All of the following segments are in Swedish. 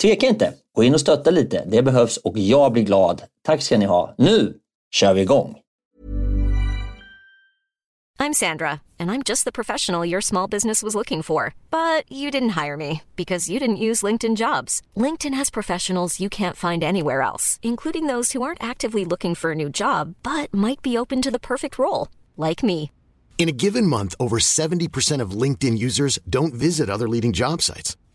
tveka inte. Gå in och stötta lite. Det behövs och jag blir glad. Tack ska ni ha. Nu kör vi igång! I'm Sandra and I'm just the professional your small business was looking for. But you didn't hire me because you didn't use LinkedIn jobs. LinkedIn has professionals you can't find anywhere else, including those who aren't actively looking for a new job but might be open to the perfect role, like me. In a given month, over 70% of LinkedIn users don't visit other leading job sites.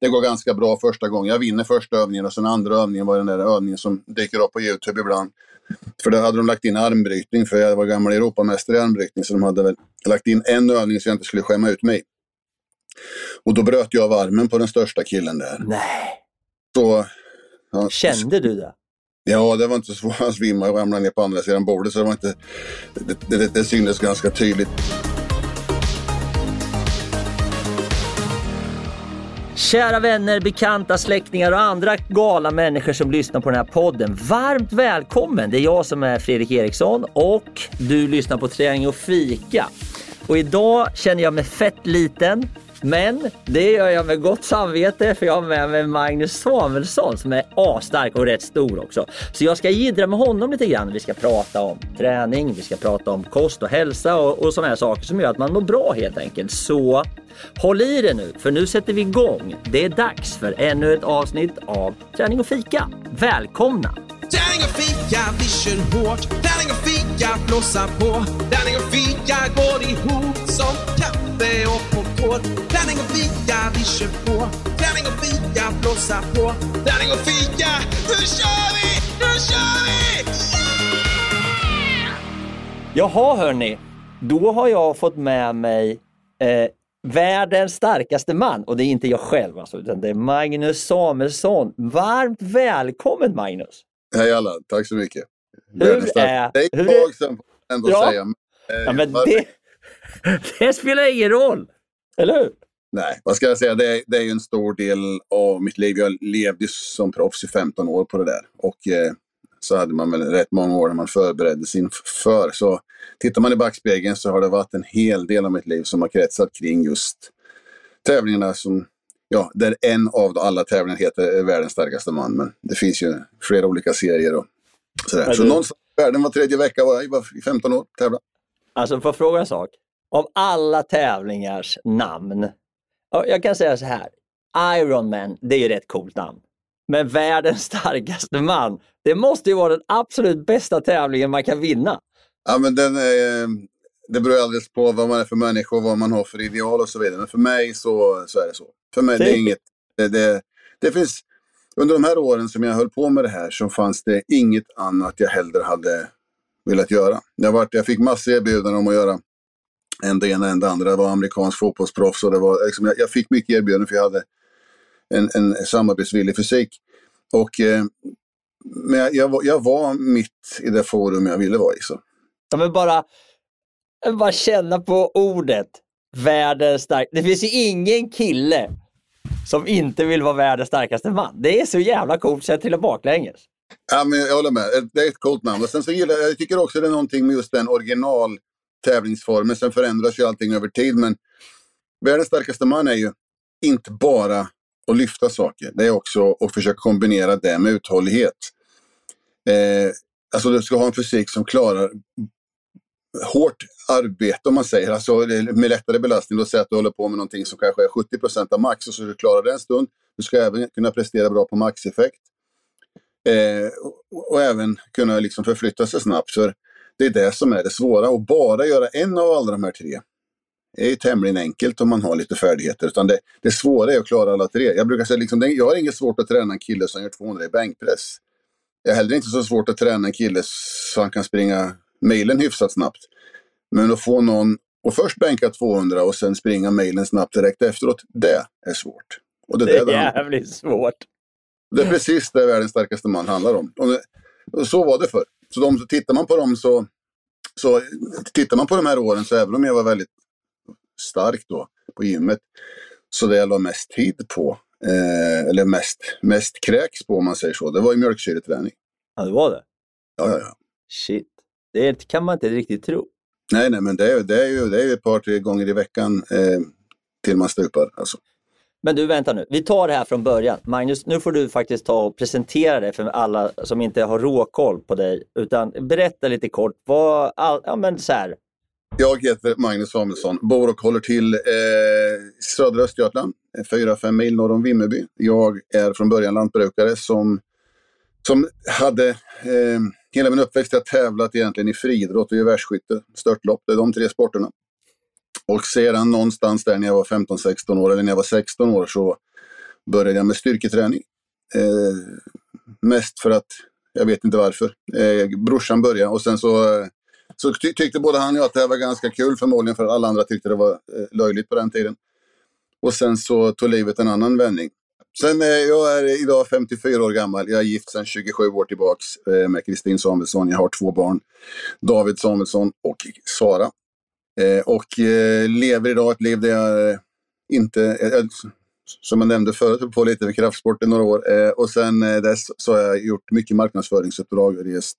Det går ganska bra första gången. Jag vinner första övningen och sen andra övningen var den där övningen som dyker upp på Youtube ibland. För då hade de lagt in armbrytning, för jag var gammal Europamästare i armbrytning, så de hade väl lagt in en övning så jag inte skulle skämma ut mig. Och då bröt jag av armen på den största killen där. Nej. Så, ja, Kände du det? Ja, det var inte så svårt. Han svimmade och ramlade ner på andra sidan bordet, så det var inte... Det, det, det syntes ganska tydligt. Kära vänner, bekanta, släktingar och andra galna människor som lyssnar på den här podden. Varmt välkommen! Det är jag som är Fredrik Eriksson och du lyssnar på Träning och fika. Och idag känner jag mig fett liten. Men det gör jag med gott samvete för jag har med mig Magnus Samuelsson som är asstark och rätt stor också. Så jag ska jiddra med honom lite grann. Vi ska prata om träning, vi ska prata om kost och hälsa och, och sådana här saker som gör att man mår bra helt enkelt. Så håll i det nu för nu sätter vi igång. Det är dags för ännu ett avsnitt av Träning och fika. Välkomna! Träning och fika, vi kör hårt. Träning och fika, blåsa på. Träning och fika går ihop som kaffe och popcorn. Träning och fika, vi kör på. Träning och fika, blåsa på. Träning och fika, nu kör vi! Nu kör vi! Yeah! Jaha hörni, då har jag fått med mig eh, världens starkaste man och det är inte jag själv alltså, utan det är Magnus Samuelsson. Varmt välkommen Magnus! Hej alla, tack så mycket. Hur är... Det är ett tag sedan, ändå ja. säga. Men, eh, ja, men det, det, spelar ingen roll, eller hur? Nej, vad ska jag säga? Det är, det är en stor del av mitt liv. Jag levde som proffs i 15 år på det där. Och eh, så hade man väl rätt många år när man förberedde sig inför. Så tittar man i backspegeln så har det varit en hel del av mitt liv som har kretsat kring just tävlingarna som ja, där en av alla tävlingar heter Världens starkaste man. Men det finns ju flera olika serier och sådär. Så någonstans i världen var tredje vecka var jag i 15 år tävla. Alltså, får jag fråga en sak? Av alla tävlingars namn. Jag kan säga så här. Ironman, det är ju rätt coolt namn. Men världens starkaste man, det måste ju vara den absolut bästa tävlingen man kan vinna. Ja, men den är, det beror alldeles på vad man är för människa och vad man har för ideal och så vidare. Men för mig så, så är det så. För mig det är inget... Det, det, det finns... Under de här åren som jag höll på med det här så fanns det inget annat jag hellre hade velat göra. Jag, var, jag fick massor erbjudanden om att göra en det ena än det andra. Jag var amerikansk fotbollsproffs och det var, liksom, jag, jag, fick mycket erbjudanden för jag hade en, en samarbetsvillig fysik. Och, eh, men jag, jag, var, jag var mitt i det forum jag ville vara i. Så. Ja, men bara, bara känna på ordet världens stark. Det finns ju ingen kille som inte vill vara världens starkaste man. Det är så jävla coolt så jag trillar baklänges. Ja, men jag håller med. Eh, det är ett coolt namn. Och sen så gillar jag, jag tycker också det är någonting med just den original tävlingsformen. Sen förändras ju allting över tid. Men världens starkaste man är ju inte bara att lyfta saker. Det är också att försöka kombinera det med uthållighet. Eh, alltså du ska ha en fysik som klarar hårt arbete om man säger, alltså med lättare belastning. Låt säga att du håller på med någonting som kanske är 70 procent av max och så du klarar det en stund. Du ska även kunna prestera bra på maxeffekt. Eh, och, och, även kunna liksom förflytta sig snabbt. För det är det som är det svåra. Och bara göra en av alla de här tre är ju tämligen enkelt om man har lite färdigheter. Utan det, det svåra är att klara alla tre. Jag brukar säga liksom, jag har inget svårt att träna en kille som gör 200 i bänkpress. Jag har heller inte så svårt att träna en kille så han kan springa mejlen hyfsat snabbt. Men att få någon att först bänka 200 och sen springa mejlen snabbt direkt efteråt, det är svårt. Och det, det är det jävligt svårt. Det är precis det världens starkaste man handlar om. Och så var det för. Så de, tittar man på dem så, så tittar man på de här åren så även om jag var väldigt stark då på gymmet, så det jag la mest tid på, eh, eller mest, mest kräks på om man säger så, det var ju mjölksyreträning. Ja, det var det? Ja, ja, ja. Shit. Det kan man inte riktigt tro. Nej, nej, men det är, det är ju det är ett par, tre gånger i veckan eh, till man stupar. Alltså. Men du, vänta nu. Vi tar det här från början. Magnus, nu får du faktiskt ta och presentera dig för alla som inte har råkoll på dig. Utan berätta lite kort. Vad, all, ja, men så här. Jag heter Magnus Samuelsson, bor och håller till eh, södra Östergötland, 4-5 mil norr om Vimmerby. Jag är från början lantbrukare som, som hade eh, hela min uppväxt har jag tävlat egentligen i friidrott och gevärsskytte, störtlopp. Det är de tre sporterna. Och sedan någonstans där när jag var 15-16 år, eller när jag var 16 år, så började jag med styrketräning. Eh, mest för att, jag vet inte varför, eh, brorsan började och sen så, eh, så ty tyckte både han och jag att det här var ganska kul, förmodligen för att alla andra tyckte det var eh, löjligt på den tiden. Och sen så tog livet en annan vändning. Sen, eh, jag är idag 54 år gammal. Jag är gift sedan 27 år tillbaks eh, med Kristin Samuelsson. Jag har två barn, David Samuelsson och Sara. Eh, och lever idag ett liv där jag inte, som jag nämnde förut, på lite med kraftsport i några år. Och sen dess så har jag gjort mycket marknadsföringsuppdrag, rest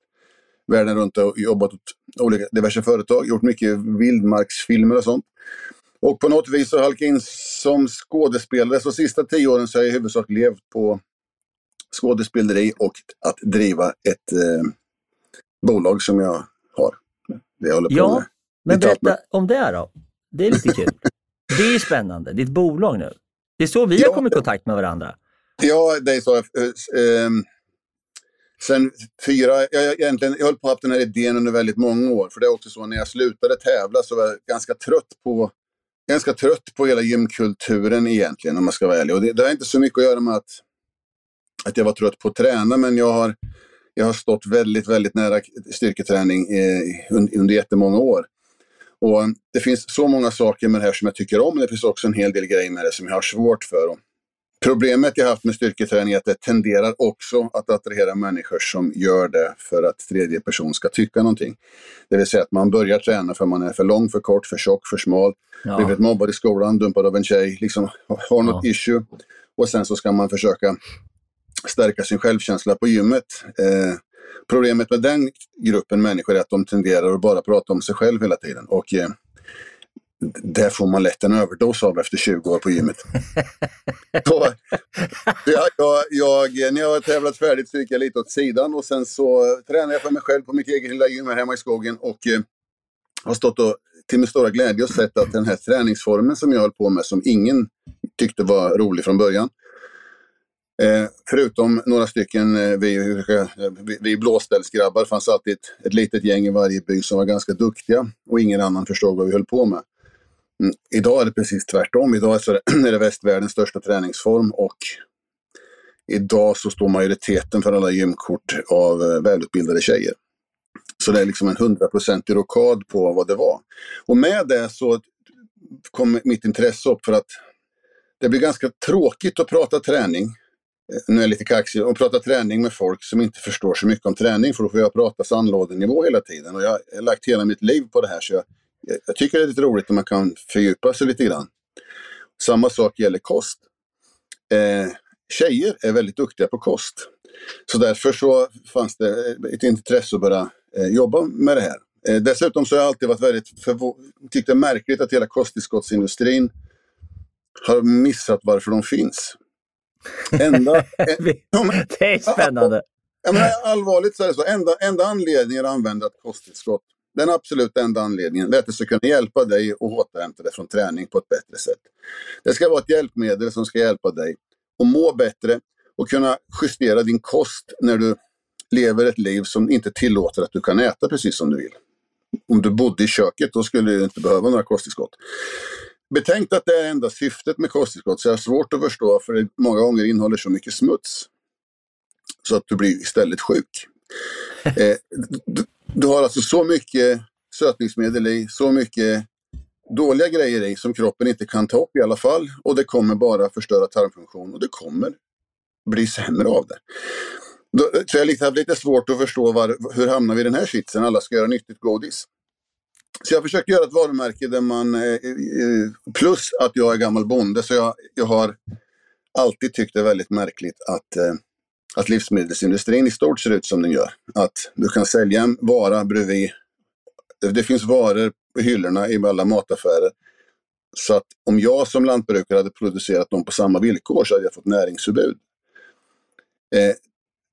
världen runt och jobbat åt olika diverse företag, gjort mycket vildmarksfilmer och sånt. Och på något vis så halkade jag in som skådespelare. Så sista tio åren så har jag i huvudsak levt på skådespeleri och att driva ett eh, bolag som jag har. Det jag håller på ja, med. men berätta om det då. Det är lite kul. det är spännande. Ditt bolag nu. Det är så vi ja, har kommit i kontakt med varandra. Ja, det är så. Äh, äh, sen fyra, jag, egentligen, jag höll på att ha den här idén under väldigt många år. För det är också så när jag slutade tävla så var jag ganska trött på ganska trött på hela gymkulturen egentligen om man ska vara ärlig. Och det, det har inte så mycket att göra med att, att jag var trött på att träna men jag har, jag har stått väldigt, väldigt nära styrketräning eh, under, under jättemånga år. Och det finns så många saker med det här som jag tycker om. Men det finns också en hel del grejer med det som jag har svårt för. Och Problemet jag haft med styrketräning är att det tenderar också att attrahera människor som gör det för att tredje person ska tycka någonting. Det vill säga att man börjar träna för man är för lång, för kort, för tjock, för smal, ja. blivit mobbad i skolan, dumpad av en tjej, liksom har något ja. issue. Och sen så ska man försöka stärka sin självkänsla på gymmet. Eh, problemet med den gruppen människor är att de tenderar att bara prata om sig själv hela tiden. Och eh, det får man lätt en överdos av efter 20 år på gymmet. så, jag, jag, jag, när jag har tävlat färdigt så gick jag lite åt sidan och sen så tränade jag för mig själv på mitt eget lilla gym här hemma i skogen och eh, har stått och till min stora glädje och sett att den här träningsformen som jag höll på med, som ingen tyckte var rolig från början, Eh, förutom några stycken, eh, vi, vi, vi blåställsgrabbar, fanns alltid ett, ett litet gäng i varje by som var ganska duktiga och ingen annan förstod vad vi höll på med. Mm, idag är det precis tvärtom. Idag är det, västvärldens största träningsform och idag så står majoriteten för alla gymkort av eh, välutbildade tjejer. Så det är liksom en hundraprocentig rockad på vad det var. Och med det så kom mitt intresse upp för att det blir ganska tråkigt att prata träning. Eh, nu är jag lite kaxig, Att prata träning med folk som inte förstår så mycket om träning för då får jag prata sandlådenivå hela tiden. Och jag har lagt hela mitt liv på det här så jag, jag tycker det är lite roligt när man kan fördjupa sig lite grann. Samma sak gäller kost. Eh, tjejer är väldigt duktiga på kost. Så därför så fanns det ett intresse att börja eh, jobba med det här. Eh, dessutom så har jag alltid varit väldigt tyckt det är märkligt att hela kosttillskottsindustrin har missat varför de finns. Enda, det är spännande. Ja, men allvarligt så är det så. Enda, enda anledningen att använda ett kosttillskott, den absolut enda anledningen, är att det ska kunna hjälpa dig att återhämta dig från träning på ett bättre sätt. Det ska vara ett hjälpmedel som ska hjälpa dig att må bättre och kunna justera din kost när du lever ett liv som inte tillåter att du kan äta precis som du vill. Om du bodde i köket då skulle du inte behöva några kosttillskott. Betänk att det är enda syftet med kosttillskott, så jag har svårt att förstå för det många gånger innehåller så mycket smuts. Så att du blir istället sjuk. Eh, du, du, har alltså så mycket sötningsmedel i, så mycket dåliga grejer i som kroppen inte kan ta upp i alla fall. Och det kommer bara förstöra tarmfunktion och det kommer bli sämre av det. Då, eh, så jag har lite svårt att förstå var, hur hamnar vi i den här sitsen, alla ska göra nyttigt godis. Så jag försöker göra ett varumärke där man, eh, plus att jag är gammal bonde, så jag, jag har alltid tyckt det är väldigt märkligt att, eh, att livsmedelsindustrin i stort ser ut som den gör. Att du kan sälja en vara bredvid, det finns varor på hyllorna i alla mataffärer. Så att om jag som lantbrukare hade producerat dem på samma villkor så hade jag fått näringsförbud. Eh,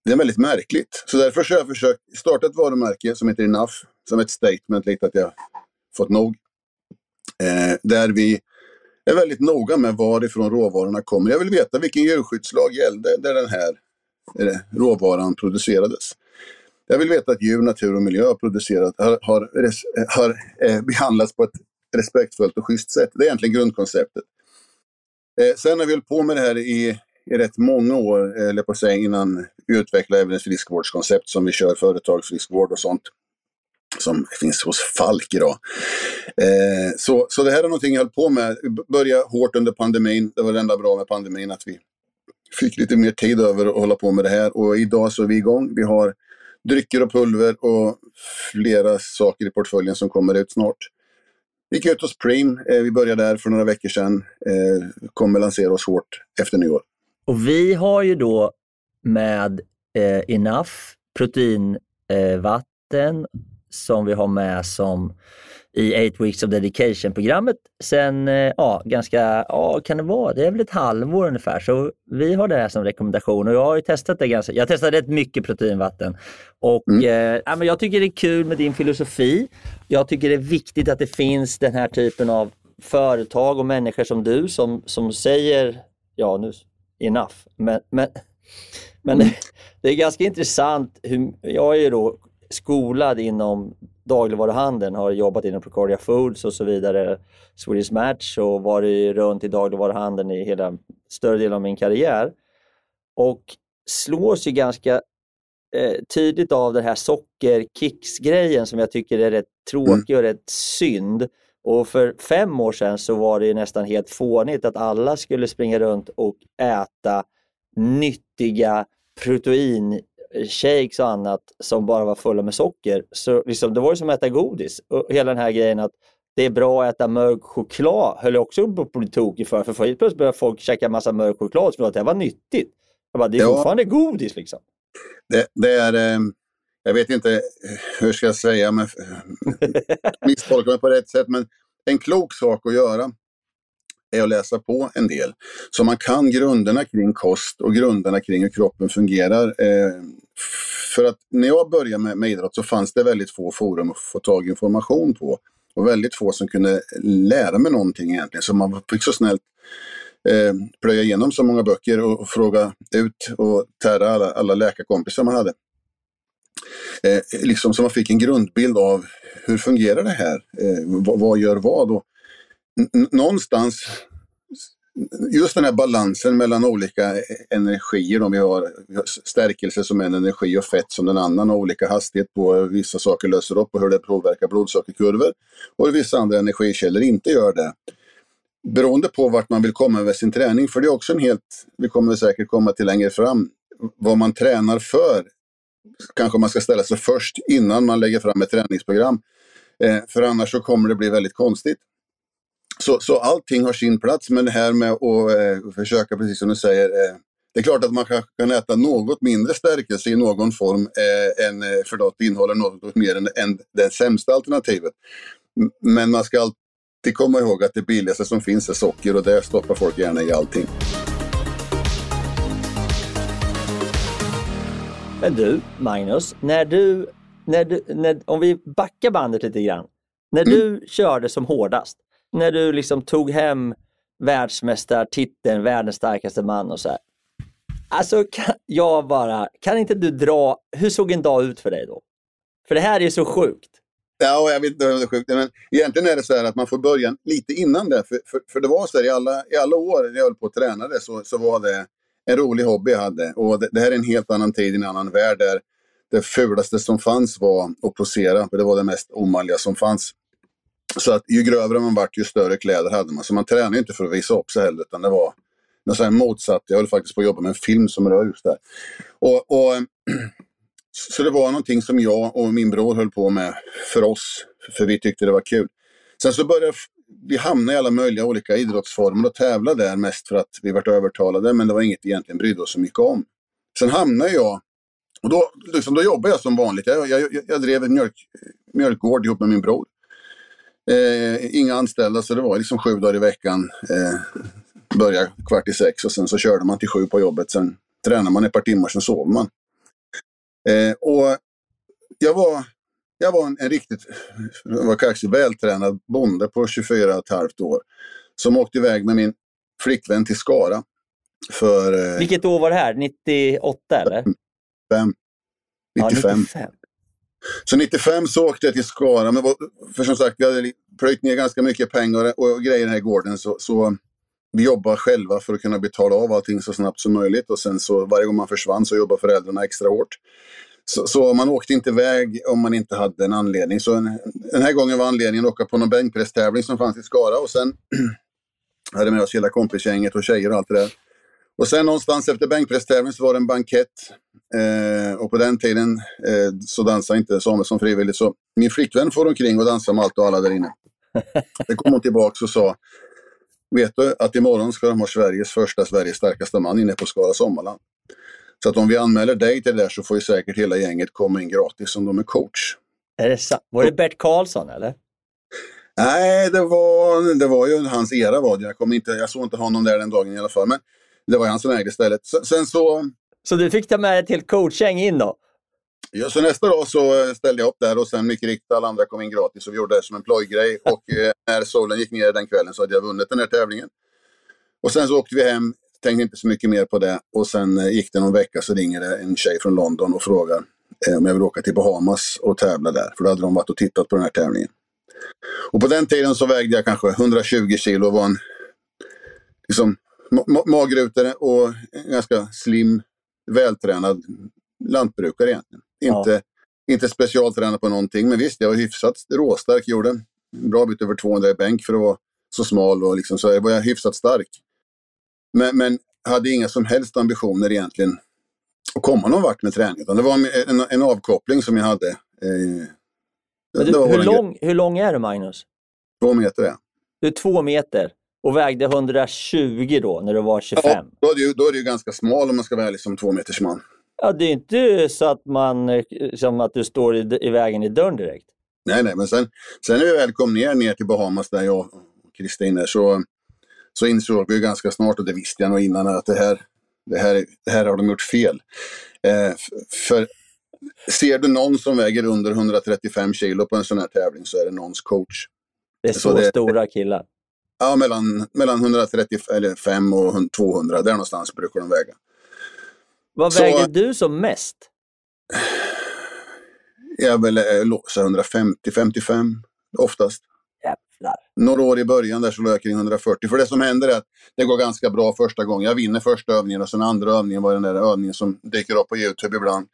det är väldigt märkligt. Så därför har jag försökt starta ett varumärke som heter Enough, som ett statement, lite att jag fått nog. Eh, där vi är väldigt noga med varifrån råvarorna kommer. Jag vill veta vilken djurskyddslag gällde där den här råvaran producerades. Jag vill veta att djur, natur och miljö har, producerat, har, har, har eh, behandlats på ett respektfullt och schysst sätt. Det är egentligen grundkonceptet. Eh, sen har vi hållit på med det här i i rätt många år, eh, eller på att säga, innan vi utvecklade även ett friskvårdskoncept som vi kör företagsfriskvård och sånt. Som finns hos Falk idag. Eh, så, så det här är någonting jag höll på med. Började hårt under pandemin. Det var det enda bra med pandemin att vi fick lite mer tid över att hålla på med det här. Och idag så är vi igång. Vi har drycker och pulver och flera saker i portföljen som kommer ut snart. Vi gick ut hos Preem. Eh, vi började där för några veckor sedan. Eh, kommer lansera oss hårt efter nyår. Och vi har ju då med eh, Enough proteinvatten eh, som vi har med som i 8 Weeks of Dedication-programmet sen, eh, ja, ganska, ja, kan det vara, det är väl ett halvår ungefär. Så vi har det här som rekommendation och jag har ju testat det ganska, jag har testat rätt mycket proteinvatten. Och mm. eh, ja, men jag tycker det är kul med din filosofi. Jag tycker det är viktigt att det finns den här typen av företag och människor som du som, som säger, ja nu enough. Men, men, men mm. det är ganska intressant. Hur, jag är ju då skolad inom dagligvaruhandeln, har jobbat inom Procordia Foods och så vidare, Swedish Match och varit runt i dagligvaruhandeln i hela större delen av min karriär. Och slås ju ganska eh, tydligt av den här sockerkicksgrejen som jag tycker är rätt tråkig och rätt synd. Och för fem år sedan så var det nästan helt fånigt att alla skulle springa runt och äta nyttiga protein proteinshakes och annat som bara var fulla med socker. Så liksom, det var ju som att äta godis. Och hela den här grejen att det är bra att äta mörk choklad höll jag också på att bli tokig för. För helt plötsligt började folk käka massa mörk choklad och att det var nyttigt. Jag bara, det är ja. fortfarande godis liksom. Det, det är... Eh jag vet inte hur ska jag säga, men misstolka mig på rätt sätt, men en klok sak att göra är att läsa på en del. Så man kan grunderna kring kost och grunderna kring hur kroppen fungerar. Eh, för att när jag började med, med idrott så fanns det väldigt få forum att få tag i information på. Och väldigt få som kunde lära mig någonting egentligen. Så man fick så snällt eh, plöja igenom så många böcker och, och fråga ut och tära alla, alla läkarkompisar man hade. Eh, liksom så man fick en grundbild av hur fungerar det här? Eh, vad, vad, gör vad? Och någonstans just den här balansen mellan olika energier. Om vi har stärkelse som en energi och fett som den annan och olika hastighet på hur vissa saker löser upp och hur det påverkar blodsockerkurvor. Och vissa andra energikällor inte gör det. Beroende på vart man vill komma med sin träning, för det är också en helt, vi kommer säkert komma till längre fram, vad man tränar för. Kanske man ska ställa sig först innan man lägger fram ett träningsprogram. Eh, för annars så kommer det bli väldigt konstigt. Så, så allting har sin plats, men det här med att eh, försöka, precis som du säger, eh, det är klart att man kan äta något mindre stärkelse i någon form, eh, än, eh, för att det innehåller något mer än, än det sämsta alternativet. Men man ska alltid komma ihåg att det billigaste som finns är socker och det stoppar folk gärna i allting. Men du, Magnus, när du, när du när, om vi backar bandet lite grann. När mm. du körde som hårdast, när du liksom tog hem världsmästartiteln, världens starkaste man och så här. Alltså, kan, jag bara, kan inte du dra, hur såg en dag ut för dig då? För det här är så sjukt. Ja, jag vet inte om det är sjukt. Men egentligen är det så här att man får börja lite innan det. För, för, för det var så här i alla, i alla år när jag höll på och tränade så, så var det en rolig hobby jag hade. Och det, det här är en helt annan tid, en annan värld där det fulaste som fanns var att posera. För det var det mest omanliga som fanns. Så att ju grövre man vart, ju större kläder hade man. Så man tränade inte för att visa upp sig heller, utan det var något motsatt. Jag höll faktiskt på att jobba med en film som rör just det och, och Så det var någonting som jag och min bror höll på med för oss, för vi tyckte det var kul. Sen så började vi hamna i alla möjliga olika idrottsformer och tävla där mest för att vi vart övertalade, men det var inget vi egentligen brydde oss så mycket om. Sen hamnade jag, och då, liksom, då jobbade jag som vanligt. Jag, jag, jag drev en mjölk, mjölkgård ihop med min bror. Eh, inga anställda, så det var liksom sju dagar i veckan. Eh, börja kvart i sex och sen så körde man till sju på jobbet. Sen tränade man ett par timmar, sen sov man. Eh, och jag var, jag var en, en riktigt var kanske vältränad bonde på 24 och ett halvt år. Som åkte iväg med min flickvän till Skara. För, eh, Vilket år var det här? 98 eller? 5. 95. Ja, 95. Så 95 så åkte jag till Skara. Men för som sagt, vi hade plöjt ner ganska mycket pengar och grejer i den här gården. Så, så vi jobbade själva för att kunna betala av allting så snabbt som möjligt. Och sen så varje gång man försvann så jobbade föräldrarna extra hårt. Så, så, man åkte inte iväg om man inte hade en anledning. Så en, den här gången var anledningen att åka på någon bänkpresstävling som fanns i Skara. Och sen hade med oss hela kompisgänget och tjejer och allt det där. Och sen någonstans efter bänkpresstävlingen så var det en bankett. Eh, och på den tiden eh, så dansade inte Samuelsson frivilligt. Så min flickvän får omkring och dansar med allt och alla där inne. Sen kom hon tillbaka och sa Vet du att imorgon ska de ha Sveriges första, Sveriges starkaste man inne på Skara Sommarland. Så att om vi anmäler dig till det där så får ju säkert hela gänget komma in gratis om de är coach. Är det sant? Var det Bert Karlsson eller? Nej, det var, det var ju hans era var det. Jag, kom inte, jag såg inte honom där den dagen i alla fall. Men det var han som ägde stället. Sen så... Så du fick ta med dig till coachgäng in då? Ja, så nästa dag så ställde jag upp där och sen mycket riktigt alla andra kom in gratis och vi gjorde det som en plojgrej. Och eh, när solen gick ner den kvällen så hade jag vunnit den här tävlingen. Och sen så åkte vi hem, tänkte inte så mycket mer på det. Och sen eh, gick det någon vecka så ringer det en tjej från London och frågar eh, om jag vill åka till Bahamas och tävla där. För då hade de varit och tittat på den här tävlingen. Och på den tiden så vägde jag kanske 120 kilo och var en liksom, ma magrutare och ganska slim, vältränad lantbrukare egentligen. Inte, ja. inte specialtränad på någonting, men visst, jag var hyfsat råstark. Gjorde en bra bit över 200 i bänk för att vara så smal och liksom, så var jag hyfsat stark. Men, men hade inga som helst ambitioner egentligen att komma någon vart med träning. det var en, en avkoppling som jag hade. Eh, du, hur, lång, hur lång är du Magnus? Två meter är Du är två meter och vägde 120 då när du var 25? Ja, då är du, då är du ganska smal om man ska vara ärlig som två meters man. Ja, det är inte så att, man, eh, som att du står i, i vägen i dörren direkt. Nej, nej, men sen, sen när vi väl kom ner, ner till Bahamas där jag och Kristin är, så, så insåg vi ganska snart, och det visste jag nog innan, att det här, det här, det här har de gjort fel. Eh, för ser du någon som väger under 135 kilo på en sån här tävling så är det någons coach. Det är så, så det, stora killar. Ja, mellan, mellan 135 och 200. Där någonstans brukar de väga. Vad Så- väger du som mest? Jag är väl eh, lå- så 150, 55 oftast. Jävlar. Några år i början där så låg jag kring 140. För det som händer är att det går ganska bra första gången. Jag vinner första övningen och sen andra övningen var den där övningen som dyker upp på YouTube ibland.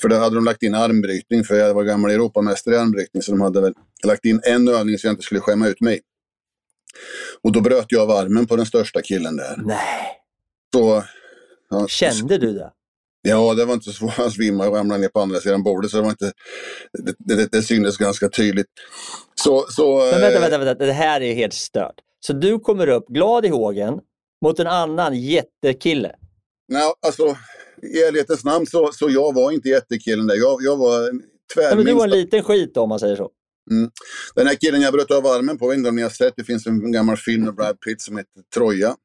För där hade de lagt in armbrytning, för jag var gammal Europamästare i armbrytning, så de hade väl lagt in en övning så jag inte skulle skämma ut mig. Och då bröt jag av armen på den största killen där. Nej. Så, ja, Kände du det? Ja, det var inte så han svimmade och ramlade ner på andra sidan bordet, så det var inte... Det, det, det syntes ganska tydligt. Så, så, Men vänta, eh, vänta, vänta, det här är helt stört. Så du kommer upp glad i hågen mot en annan jättekille. Nej, alltså, i ärlighetens namn så, så jag var inte jättekillen där. Jag, jag var Nej, men du var en tvärminst. liten skit då, om man säger så. Den här killen jag bröt av armen på, jag vet inte om ni har sett, det finns en gammal film med Brad Pitt som heter Troja.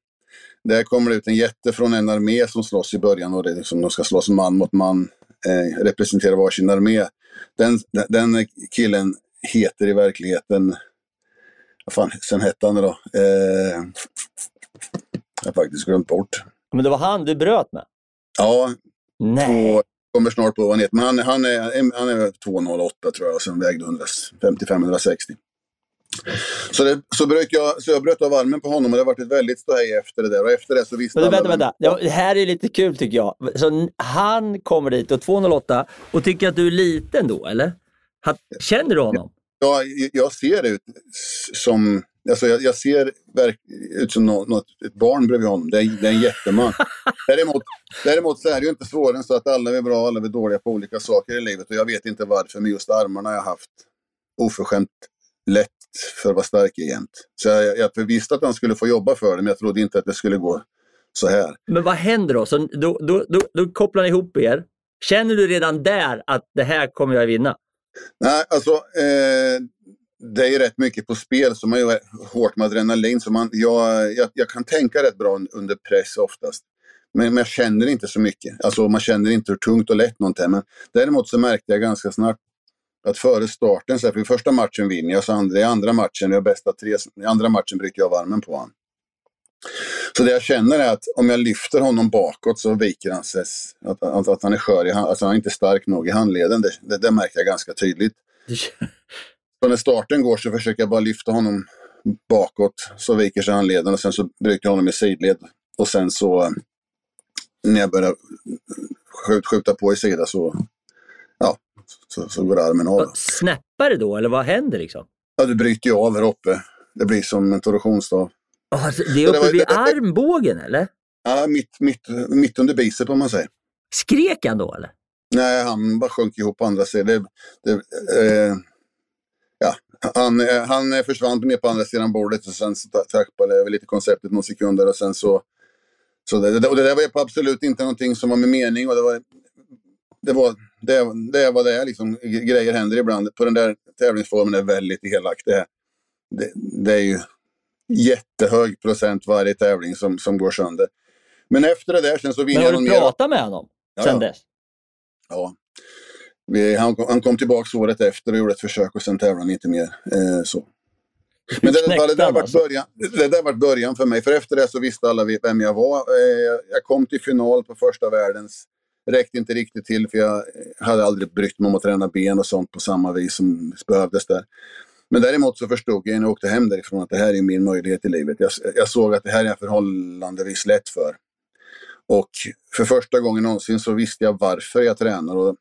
Där kommer det ut en jätte från en armé som slåss i början och det liksom, de ska slåss man mot man, eh, representera varsin armé. Den, den- killen heter i verkligheten, vad fan sen hette han då? Eh, jag har faktiskt glömt bort. Men det var han du bröt med? Ja, Nej. två, kommer snart på vad han heter, men han, han är, han är 2,08 tror jag och sen vägde 155-160. Så, det, så, bröt jag, så jag bröt av armen på honom och det har varit ett väldigt ståhej efter det där. Och efter det så visste Men alla vänta, vänta. Ja, det här är lite kul tycker jag. Så han kommer dit och 208 och tycker att du är liten då, eller? Känner du honom? Ja, jag- jag ser ut som, alltså jag, jag ser verk, ut som något, något, ett barn bredvid honom. Det är, det är en jätteman. däremot, däremot så är det ju inte svårare än så att alla är bra och alla är dåliga på olika saker i livet. Och jag vet inte varför, men just armarna har jag haft oförskämt lätt för att vara stark jämt. Så jag, jag visste att han skulle få jobba för det, men jag trodde inte att det skulle gå så här. Men vad händer då? Så då, då, då, då kopplar ni ihop er. Känner du redan där att det här kommer jag vinna? Nej, alltså eh, det är ju rätt mycket på spel, så man är hårt med adrenalin. Så man, jag, jag, jag kan tänka rätt bra under press oftast. Men, jag känner inte så mycket. Alltså man känner inte hur tungt och lätt något är. Men däremot så märkte jag ganska snart att före starten, så här, för första matchen vinner jag, så andra, i andra matchen, jag bästa tre, i andra matchen bryter jag av armen på honom. Så det jag känner är att om jag lyfter honom bakåt så viker han sig, att, att, att han är skör, i, hand- alltså han är inte stark nog i handleden. Det, det, det märker jag ganska tydligt. Så när starten går så försöker jag bara lyfta honom bakåt, så viker sig handleden och sen så bryter jag honom i sidled. Och sen så, när jag börjar skjuta, på i sida så, ja, så, så går armen av. Snappar det då, eller vad händer liksom? Ja, du bryter ju av här uppe. Det blir som en torsionsstav. Ah, det är det uppe var- vid det- armbågen, eller? Ja, mitt, mitt, mitt under bicep om man säger. Skrek han då, eller? Nej, han bara sjönk ihop på andra sidan. Det, eh, ja, han, eh, han försvann ner på andra sidan bordet och sen så ta- tappade jag lite konceptet några sekunder och sen så... så det, och det där var absolut inte någonting som var med mening och det var... Det var det, det var det är liksom. Grejer händer ibland. På den där tävlingsformen är väldigt elak. Det, det, det är ju jättehög procent varje tävling som, som går sönder. Men efter det där sen så vinner Men har du pratat med honom Ja, sen ja. dess? Ja. Vi, han, kom, han kom tillbaka året efter och gjorde ett försök och sen tävlade han inte mer. Eh, så. Men det, Knäckte det, där var alltså? början, det där var början för mig. För efter det så visste alla vem jag var. Eh, jag kom till final på första världens. Räckte inte riktigt till för jag hade aldrig brytt mig om att träna ben och sånt på samma vis som behövdes där. Men däremot så förstod jag när jag åkte hem därifrån att det här är min möjlighet i livet. Jag, jag såg att det här är jag förhållandevis lätt för. Och för första gången någonsin så visste jag varför jag tränar. Och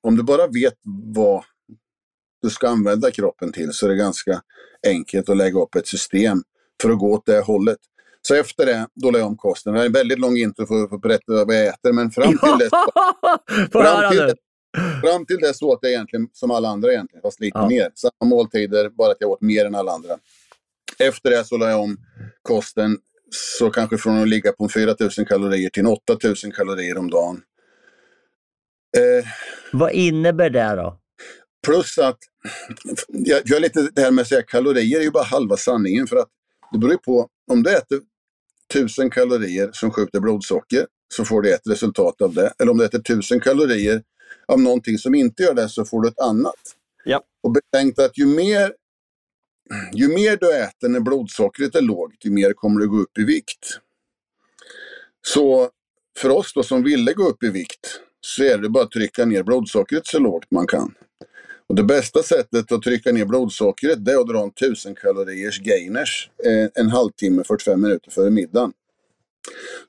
om du bara vet vad du ska använda kroppen till så är det ganska enkelt att lägga upp ett system för att gå åt det hållet. Så efter det, då la jag om kosten. Det här är en väldigt lång intro för att berätta vad jag äter, men fram till dess, fram till, dess, fram till dess åt jag egentligen som alla andra egentligen, fast lite Ja. mer. Samma måltider, bara att jag åt mer än alla andra. Efter det så la jag om kosten, så kanske från att ligga på 4000 kalorier till 8000 kalorier om dagen. Eh, Vad innebär det då? Plus att, jag, är lite det här med att säga kalorier är ju bara halva sanningen. För att det beror ju på, om du äter 1000 kalorier som skjuter blodsocker så får du ett resultat av det. Eller om du äter 1000 kalorier av någonting som inte gör det så får du ett annat. Ja. Och betänk att ju mer ju mer du äter när blodsockret är lågt, ju mer kommer du gå upp i vikt. Så för oss då som ville gå upp i vikt så är det bara att trycka ner blodsockret så lågt man kan. Och det bästa sättet att trycka ner blodsockret det är att dra en 1000 kaloriers gainers eh, en halvtimme, 45 minuter före middagen.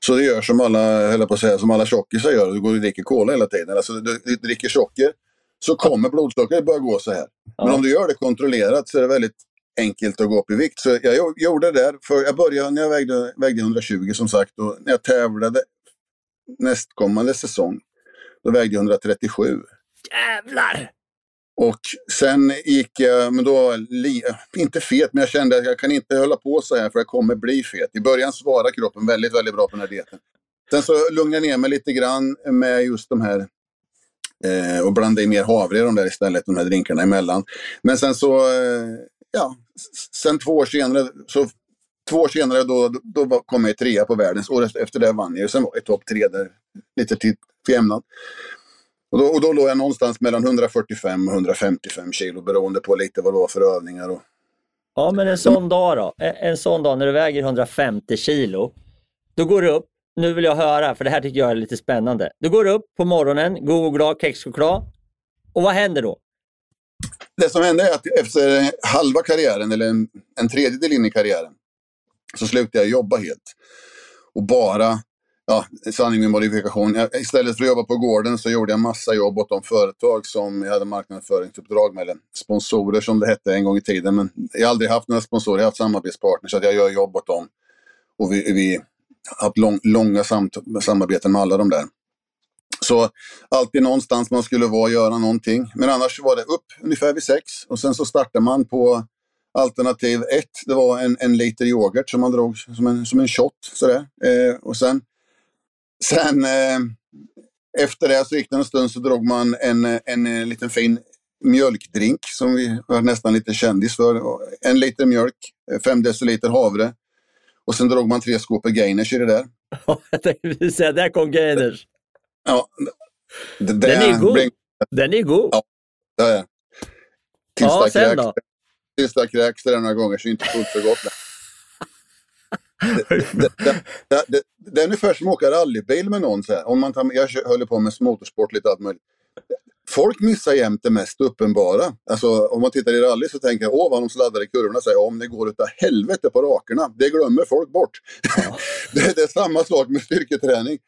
Så det gör som alla, höll på att säga, som alla tjockisar gör. Du går och dricker cola hela tiden. Alltså du, du dricker socker så kommer blodsockret börja gå så här. Men Ja. om du gör det kontrollerat så är det väldigt enkelt att gå upp i vikt. Så jag gjo- gjorde det där. För jag började när jag vägde, vägde 120 som sagt. Och när jag tävlade nästkommande säsong, då vägde jag 137. Jävlar! Och sen gick jag, men då inte fet, men jag kände att jag kan inte hålla på så här för jag kommer bli fet. I början svarade kroppen väldigt, väldigt bra på den här dieten. Sen så lugnade jag ner mig lite grann med just de här eh, och blandade i mer havre i de där istället, de här drinkarna emellan. Men sen så, eh, ja, sen två år senare, så två år senare då, då kom jag trea på världens. Året efter det vann jag. Sen var jag topp tre där, lite till för. Och då, och då låg jag någonstans mellan 145 och 155 kilo beroende på lite vad det var för övningar. Och, Ja, men en sån dag då? En, en sån dag när du väger 150 kilo. Då går du upp. Nu vill jag höra, för det här tycker jag är lite spännande. Du går upp på morgonen, god och glad kexchoklad. Och vad händer då? det som hände är att efter halva karriären, eller en, en tredjedel in i karriären, så slutade jag jobba helt. Och bara, ja, sanning med modifikation. Jag, istället för att jobba på gården så gjorde jag massa jobb åt de företag som jag hade marknadsföringsuppdrag med, eller sponsorer som det hette en gång i tiden. Men jag har aldrig haft några sponsorer, jag har haft samarbetspartners, så att jag gör jobb åt dem. Och vi, vi har haft lång, långa samt, samarbeten med alla de där. Så alltid någonstans man skulle vara och göra någonting. Men annars var det upp ungefär vid sex och sen så startar man på alternativ ett. Det var en, en liter yoghurt som man drog som en, som en shot. Sådär. Eh, och sen, sen eh, efter det så gick det en stund så drog man en, en, en liten fin mjölkdrink som vi var nästan lite kändis för. En liter mjölk, eh, fem deciliter havre och sen drog man tre skopor gainers i det där. jag tänkte säga, där kom Gainers. Ja, det, Den är god. bring- Den är god. Ja. Ja, ja. Tills Ja, det sen då? Tills det kräks det några gånger så är det inte fullt så gott. Det, det, det, det, det, det är ungefär som att åka rallybil med någon. Så här. Om man tar, jag håller på med motorsport lite allt möjligt. Folk missar jämt det mest uppenbara. Alltså, om man tittar i rally så tänker jag, åh vad de sladdar i kurvorna. Här, om det går utav helvete på rakerna. Det glömmer folk bort. det, det är samma sak med styrketräning.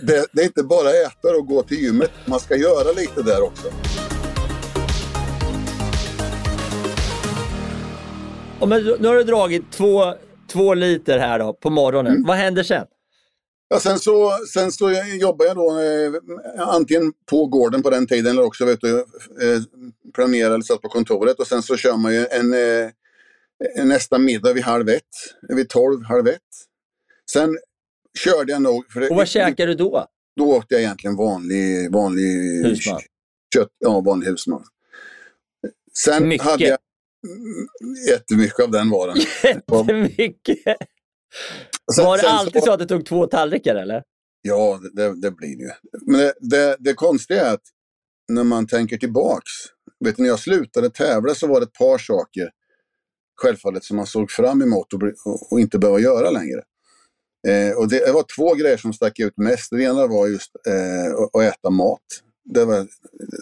Det, det, är inte bara äta och gå till gymmet. Man ska göra lite där också. Ja, nu har du dragit två, två liter här då, på morgonen. Mm. Vad händer sen? Ja, sen, så, sen så jobbar jag då eh, antingen på gården på den tiden eller också vet du, eh, planerar eller satt på kontoret och sen så kör man ju en, eh, nästa middag vid halv ett, vid tolv, halv ett. Sen körde jag nog... För Och vad käkar du då? Då åkte jag egentligen vanlig, vanlig Husman. kött, ja vanlig husman. Sen Mycket. hade jag jättemycket av den varan. Jättemycket. Sen- Var det sen så- alltid så att du tog två tallrikar eller? Ja, det, det blir det ju. Men det, det, det konstiga är att när man tänker tillbaks. Vet du, när jag slutade tävla så var det ett par saker självfallet som man såg fram emot och, och, och inte behöva göra längre. Eh, och det, det var två grejer som stack ut mest. Det ena var just eh, att, att äta mat. Det var,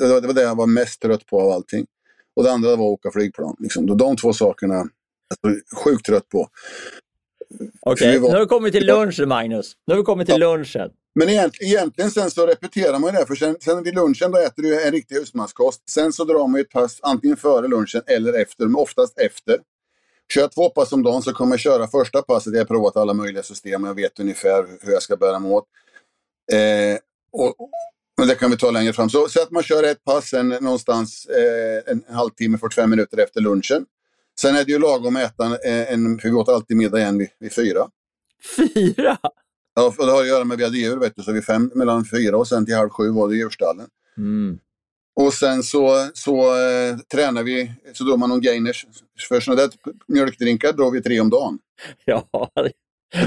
det, var, det var det jag var mest trött på av allting. Och det andra var att åka flygplan. Liksom. De två sakerna jag var sjukt trött på. Okej, vi var- nu har vi kommit till lunchen Magnus. Nu har vi kommit till lunchen. Men egent, egentligen sen så repeterar man ju det. För sen, sen vid lunchen då äter du en riktig husmanskost. Sen så drar man ju ett pass antingen före lunchen eller efter. Men oftast efter. Kör jag två pass om dagen så kommer jag köra första passet. Jag har provat alla möjliga system. Jag vet ungefär hur jag ska bära mig åt. Eh, och, men det kan vi ta längre fram. Så, så att man kör ett pass sen någonstans eh, en halvtimme, 45 minuter efter lunchen. Sen är det ju lagom att äta en, en för vi åt alltid middag igen vid, vid fyra. Fyra? Ja, för det har att göra med vi hade djur, vet du, så vid fem, mellan fyra och sen till halv sju var det djurstallen. Mm. Och sen så, så eh, tränar vi, så drog man någon gainers. För sådana där mjölkdrinkar drog vi tre om dagen. Ja,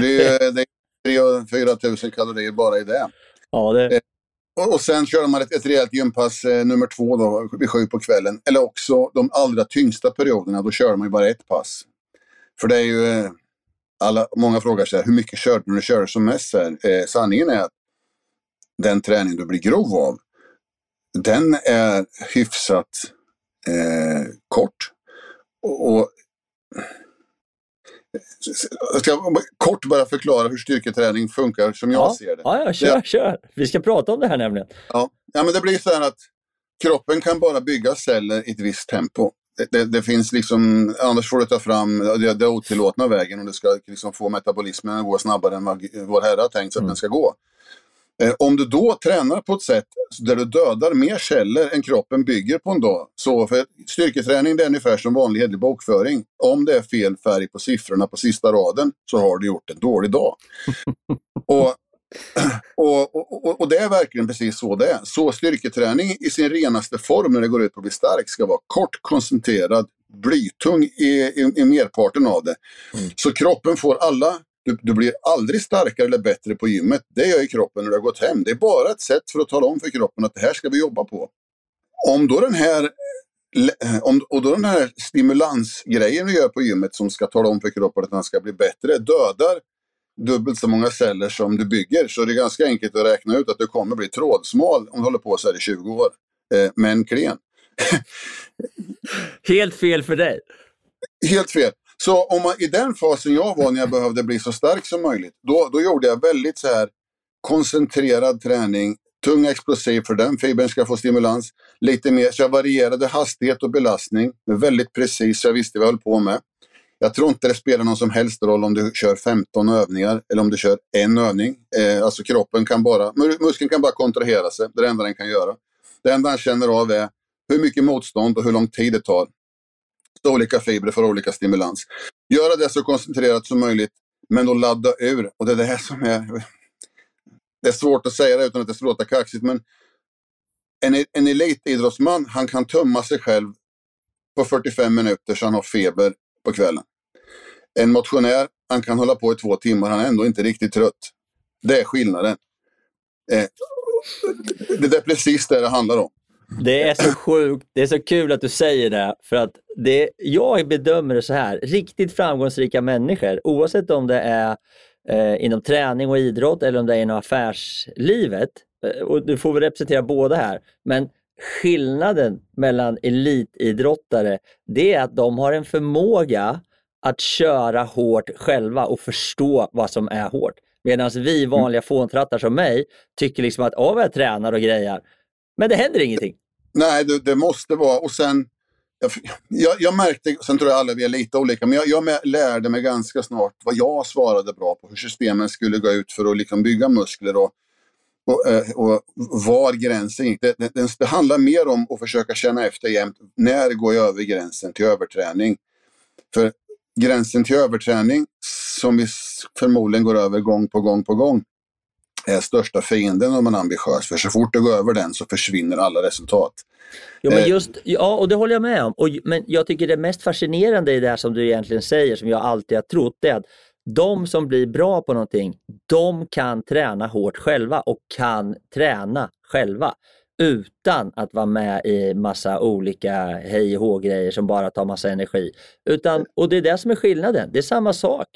Det är, det är 3 4 tusen kalorier bara i det. ja det, och, och sen kör man ett, ett rejält gympass eh, nummer två då, vid sju på kvällen. Eller också de allra tyngsta perioderna, då körde man ju bara ett pass. För det är ju, eh, alla, många frågar sig, hur mycket körde du när du körde som mest? Här? Eh, sanningen är att den träning du blir grov av, den är hyfsat eh, kort. Och, och jag ska kort bara förklara hur styrketräning funkar som jag ja. ser det. Ja, ja, kör, det, kör. Vi ska prata om det här nämligen. Ja, ja men det blir så här att kroppen kan bara bygga celler i ett visst tempo. Det, det, det finns liksom, annars får du ta fram det, det otillåtna vägen om du ska liksom få metabolismen att gå snabbare än vad vår Herre har tänkt sig att Mm. den ska gå. Eh, om du då tränar på ett sätt där du dödar mer celler än kroppen bygger på en dag. Så för styrketräning det är ungefär som vanlig hederlig bokföring. Om det är fel färg på siffrorna på sista raden så har du gjort en dålig dag. och, och, och, och, det är verkligen precis så det är. Så styrketräning i sin renaste form när det går ut på att bli stark ska vara kort, koncentrerad, blytung i, i, i merparten av det. Så kroppen får alla du, du, blir aldrig starkare eller bättre på gymmet. Det gör ju kroppen när du har gått hem. Det är bara ett sätt för att tala om för kroppen att det här ska vi jobba på. Om då den här, om, och då den här stimulansgrejen vi gör på gymmet som ska tala om för kroppen att den ska bli bättre dödar dubbelt så många celler som du bygger så är det ganska enkelt att räkna ut att du kommer bli trådsmal om du håller på så här i 20 år. Eh, men klen. Helt fel för dig. Helt fel. Så om man, i den fasen jag var när jag behövde bli så stark som möjligt, då, då gjorde jag väldigt så här koncentrerad träning, tung explosiv för den fibern ska få stimulans. Lite mer, så jag varierade hastighet och belastning. Väldigt precis, så jag visste vad jag höll på med. Jag tror inte det spelar någon som helst roll om du kör 15 övningar eller om du kör en övning. Eh, alltså kroppen kan bara, muskeln kan bara kontrahera sig, det är det enda den kan göra. Det enda han känner av är hur mycket motstånd och hur lång tid det tar olika fibrer för olika stimulans. Göra det så koncentrerat som möjligt, men då ladda ur. Och det är det här som är... Det är svårt att säga det utan att det ska låta kaxigt, men en, en elitidrottsman, han kan tömma sig själv på 45 minuter så han har feber på kvällen. En motionär, han kan hålla på i två timmar, han är ändå inte riktigt trött. Det är skillnaden. Eh, det är precis det det handlar om. Det är så sjukt, det är så kul att du säger det. För att det, jag bedömer det så här, riktigt framgångsrika människor, oavsett om det är eh, inom träning och idrott eller om det är inom affärslivet, eh, och du får väl representera båda här, men skillnaden mellan elitidrottare, det är att de har en förmåga att köra hårt själva och förstå vad som är hårt. Medan vi vanliga fåntrattar som mig tycker liksom att, ja, jag tränar och grejar, men det händer ingenting. Nej, det, det måste vara. Och sen, jag, jag, jag, märkte, sen tror jag alla vi är lite olika, men jag, jag, lärde mig ganska snart vad jag svarade bra på. Hur systemen skulle gå ut för att liksom bygga muskler och, och, eh, och var gränsen gick. Det, det, det, handlar mer om att försöka känna efter jämt. När går jag över gränsen till överträning? För gränsen till överträning, som vi förmodligen går över gång på gång på gång, är största fienden om man är ambitiös. För så fort du går över den så försvinner alla resultat. Jo, men just, ja, och det håller jag med om. Och, men jag tycker det mest fascinerande i det här som du egentligen säger, som jag alltid har trott, är att de som blir bra på någonting, de kan träna hårt själva och kan träna själva utan att vara med i massa olika hej och grejer som bara tar massa energi. Utan, och det är det som är skillnaden. Det är samma sak.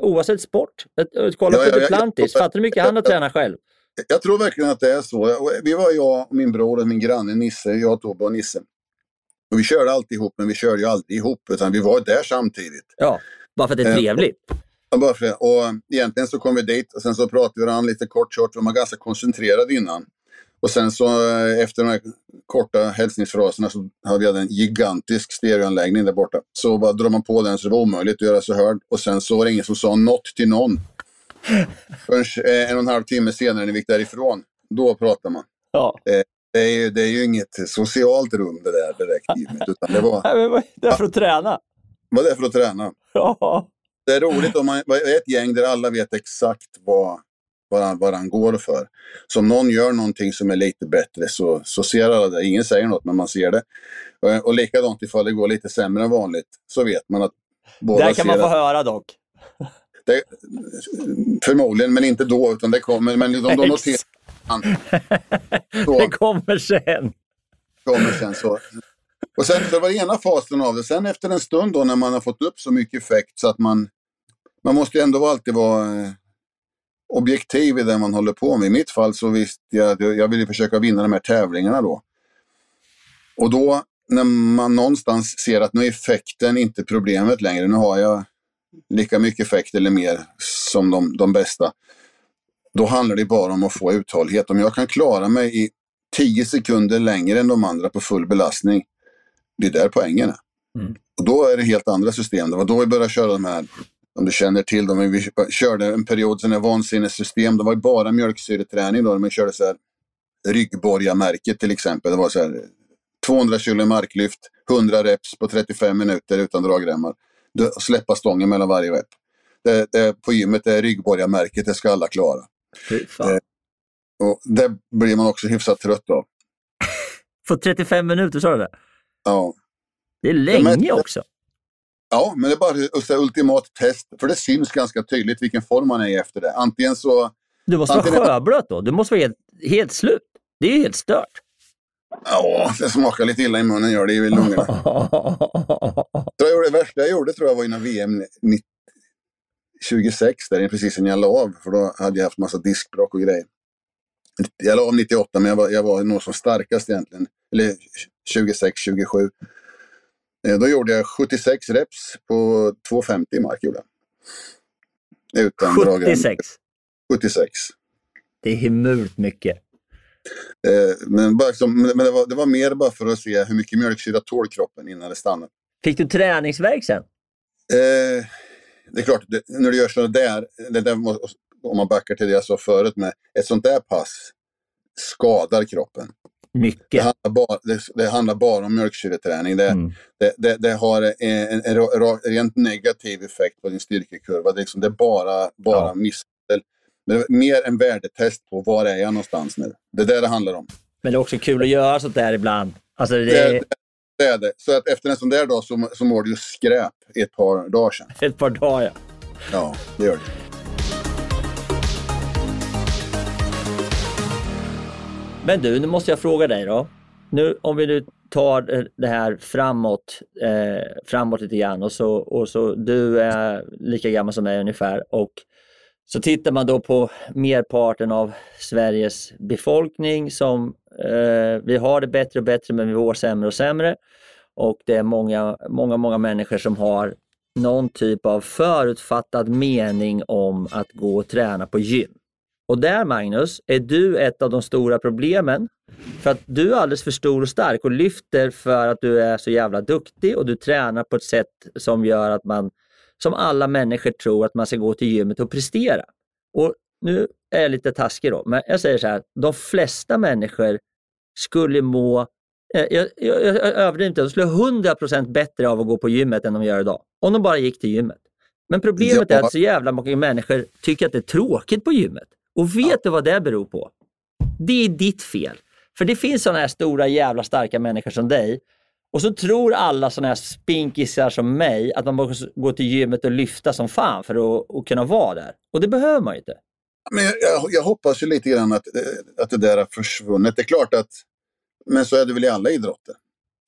Oavsett sport. Kolla på Duplantis. Fattar du hur mycket han har tränat själv? Jag tror verkligen att det är så. Vi var jag, min bror och min granne Nisse, jag, Tobbe och Nisse. Och vi körde alltid ihop, men vi körde ju aldrig ihop, utan vi var där samtidigt. Ja, bara för att det är trevligt. Ja, bara för det. Och egentligen så kom vi dit och sen så pratade vi varandra lite kort, kort. Vi var ganska koncentrerade innan. Och sen så efter de här korta hälsningsfraserna så hade vi en gigantisk stereoanläggning där borta. Så bara drog man på den så det var omöjligt att göra sig hörd. Och sen så var det ingen som sa något till någon. Först en och en halv timme senare när vi gick därifrån, då pratar man. Ja. Det är, ju, det är ju inget socialt rum det där direkt gymmet, utan det var... Nej, men det är för att träna. Var det för att träna. Ja. Det är roligt om man är ett gäng där alla vet exakt vad, vad, han, vad han går för. Så om någon gör någonting som är lite bättre så, så ser alla det. Ingen säger något, men man ser det. Och, och likadant ifall det går lite sämre än vanligt så vet man att båda Där kan man få att, höra dock. Det, förmodligen, men inte då. Utan det kommer, men de, de, noterar, Så Det kommer sen. kommer sen så. Och sen det var det ena fasen av det. Sen efter en stund då när man har fått upp så mycket effekt så att man, man måste ju ändå alltid vara eh, objektiv i det man håller på med. I mitt fall så visste jag att jag ville försöka vinna de här tävlingarna då. Och då när man någonstans ser att nu är effekten inte problemet längre. Nu har jag lika mycket effekt eller mer som de, de bästa. Då handlar det bara om att få uthållighet. Om jag kan klara mig i 10 sekunder längre än de andra på full belastning, det är där poängen är. Mm. Och då är det helt andra system. Det var då vi började köra de här, om du känner till dem, vi körde en period sen vansinnessystem. Det var bara mjölksyreträning då, vi körde så här ryggborgarmärket till exempel. Det var så här 200 kilo marklyft, 100 reps på 35 minuter utan dragremmar. Släppa stången mellan varje rep. Det, det, på gymmet det är ryggborgarmärket, det ska alla klara. Fan. Och det blir man också hyfsat trött av. På 35 minuter sa du det? Ja. Det är länge men- också. Ja, men det är bara ett ultimat test. För det syns ganska tydligt vilken form man är i efter det. Antingen så... Du måste vara Antingen- sjöblöt då. Du måste vara helt, helt slut. Det är ju helt stört. Ja, det smakar lite illa i munnen gör det i lungorna. Jag gjorde, det värsta jag gjorde tror jag var innan VM 90 26, där precis innan jag la av. För då hade jag haft massa diskbråck och grejer. Jag la av 98, men jag var, jag var nog som starkast egentligen. Eller 26, 27. Eh, Då gjorde jag 76 reps på 2,50 i mark. Gjorde jag. Utan dragrem. 76. 76. Det är himult mycket. Eh, men bara som, men det, var, det var mer bara för att se hur mycket mjölksyra tål kroppen innan det stannar. Fick du träningsvärk sen? Eh, det är klart, det, när du gör sådana där, det där, om man backar till det jag sa förut med ett sånt där pass skadar kroppen. Det Mycket. handlar bara, det, det handlar bara om mjölksyreträning. Det, Mm. det, det, det har en, en, en rent negativ effekt på din styrkekurva. Det liksom, det är bara, bara Ja. misshandel. Det mer en värdetest på var är jag någonstans nu. Det är det det handlar om. Men det är också kul att göra sånt där ibland. Alltså det Det, är det, det det. Så att efter en sån där dag så, så mår du skräp ett par dagar sedan. ett par dagar. ja. Ja, det gör det. Men du, nu måste jag fråga dig då. Nu, om vi nu tar det här framåt, eh, framåt lite grann och så, och så du är lika gammal som mig ungefär och så tittar man då på merparten av Sveriges befolkning som eh, vi har det bättre och bättre men vi mår sämre och sämre. Och det är många, många, många människor som har någon typ av förutfattad mening om att gå och träna på gym. Och där Magnus, är du ett av de stora problemen. För att du är alldeles för stor och stark och lyfter för att du är så jävla duktig och du tränar på ett sätt som gör att man, som alla människor tror att man ska gå till gymmet och prestera. Och nu är jag lite taskig då, men jag säger så här, de flesta människor skulle må, eh, jag, jag, jag överdriver inte, de skulle 100% bättre av att gå på gymmet än de gör idag. Om de bara gick till gymmet. Men problemet Ja. är att så jävla många människor tycker att det är tråkigt på gymmet. Och vet du vad det beror på? Det är ditt fel. För det finns sådana här stora jävla starka människor som dig. Och så tror alla sådana här spinkisar som mig att man måste gå till gymmet och lyfta som fan för att, att kunna vara där. Och det behöver man ju inte. Men jag, jag, jag hoppas ju lite grann att, eh, att det där har försvunnit. Det är klart att, men så är det väl i alla idrotter.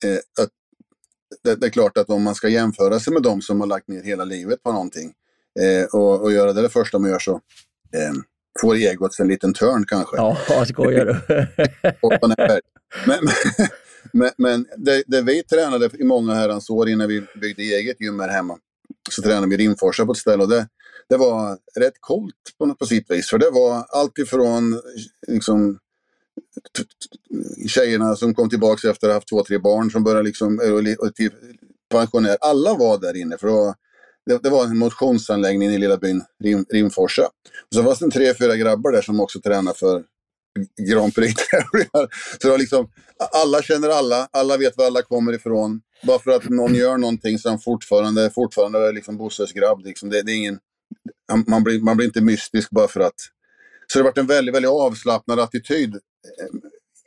Eh, att, det, det är klart att om man ska jämföra sig med de som har lagt ner hela livet på någonting eh, och, och göra det det första man gör så eh, får egot sig en liten törn kanske. Ja, skojar du? Och men men, men, det, det vi tränade i många herrans år innan vi byggde eget gym här hemma. Så tränade vi Rimforsa på ett ställe och det, det var rätt coolt på, på sitt vis. För det var allt ifrån liksom, tjejerna som kom tillbaka efter att ha haft två, tre barn som började liksom, och li- och till pensionär. Alla var där inne. För det var, det, det var en motionsanläggning i lilla byn Rim, Rimforsa. Och så fanns det tre, fyra grabbar där som också tränade för Grand Prix-tävlingar. Så det var liksom, alla känner alla, alla vet var alla kommer ifrån. Bara för att någon gör någonting så är han fortfarande, fortfarande liksom Bosses grabb. Liksom. Det, det är ingen, man, blir, man blir inte mystisk bara för att... Så det har varit en väldigt, väldigt avslappnad attityd eh,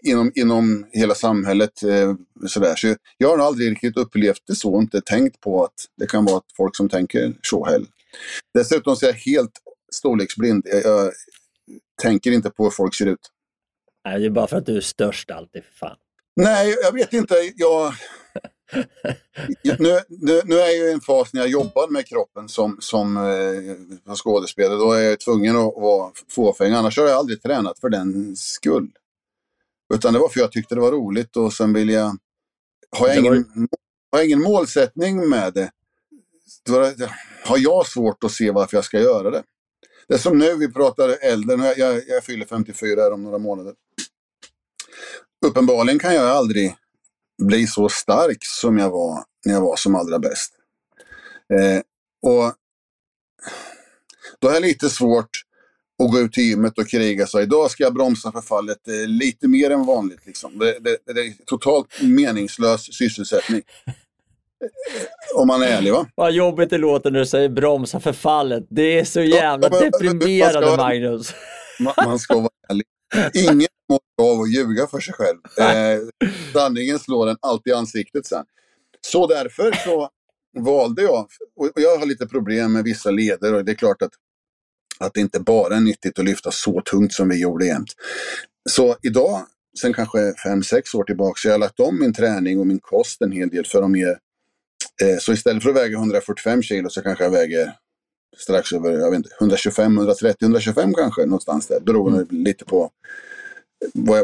inom, inom hela samhället. Eh, sådär. Så jag har nog aldrig riktigt upplevt det så, inte tänkt på att det kan vara folk som tänker så heller. Dessutom så är jag helt storleksblind. Jag, jag tänker inte på hur folk ser ut. Nej, det är bara för att du är störst alltid, för fan. Nej, jag vet inte. Jag, nu, nu, nu är jag i en fas när jag jobbar med kroppen som, som eh, skådespelare. Då är jag tvungen att vara fåfäng. Annars har jag aldrig tränat för den skull. Utan det var för jag tyckte det var roligt och sen vill jag... Har jag, ingen, har jag ingen målsättning med det, då har jag svårt att se varför jag ska göra det. Det är som nu, vi pratar äldre, jag, jag, jag fyller 54 här om några månader. Uppenbarligen kan jag aldrig bli så stark som jag var när jag var som allra bäst. Eh, och då är det lite svårt att gå ut i gymmet och kriga så idag ska jag bromsa förfallet eh, lite mer än vanligt. Liksom. Det, det, det är totalt meningslös sysselsättning. Om man är ärlig va? Vad jobbigt det låter när du säger bromsa förfallet. Det är så jävla ja, deprimerande ska, Magnus. Man, man ska vara ärlig. Ingen mår av att ljuga för sig själv. Eh, sanningen slår en alltid i ansiktet sen. Så därför så valde jag, och jag har lite problem med vissa leder och det är klart att, att det inte bara är nyttigt att lyfta så tungt som vi gjorde jämt. Så idag, sen kanske 5-6 år tillbaka, så har jag lagt om min träning och min kost en hel del för att mer Eh, så istället för att väga 145 kilo så kanske jag väger strax över jag vet inte, 125, 130, 125 kanske någonstans där. Beroende mm. lite på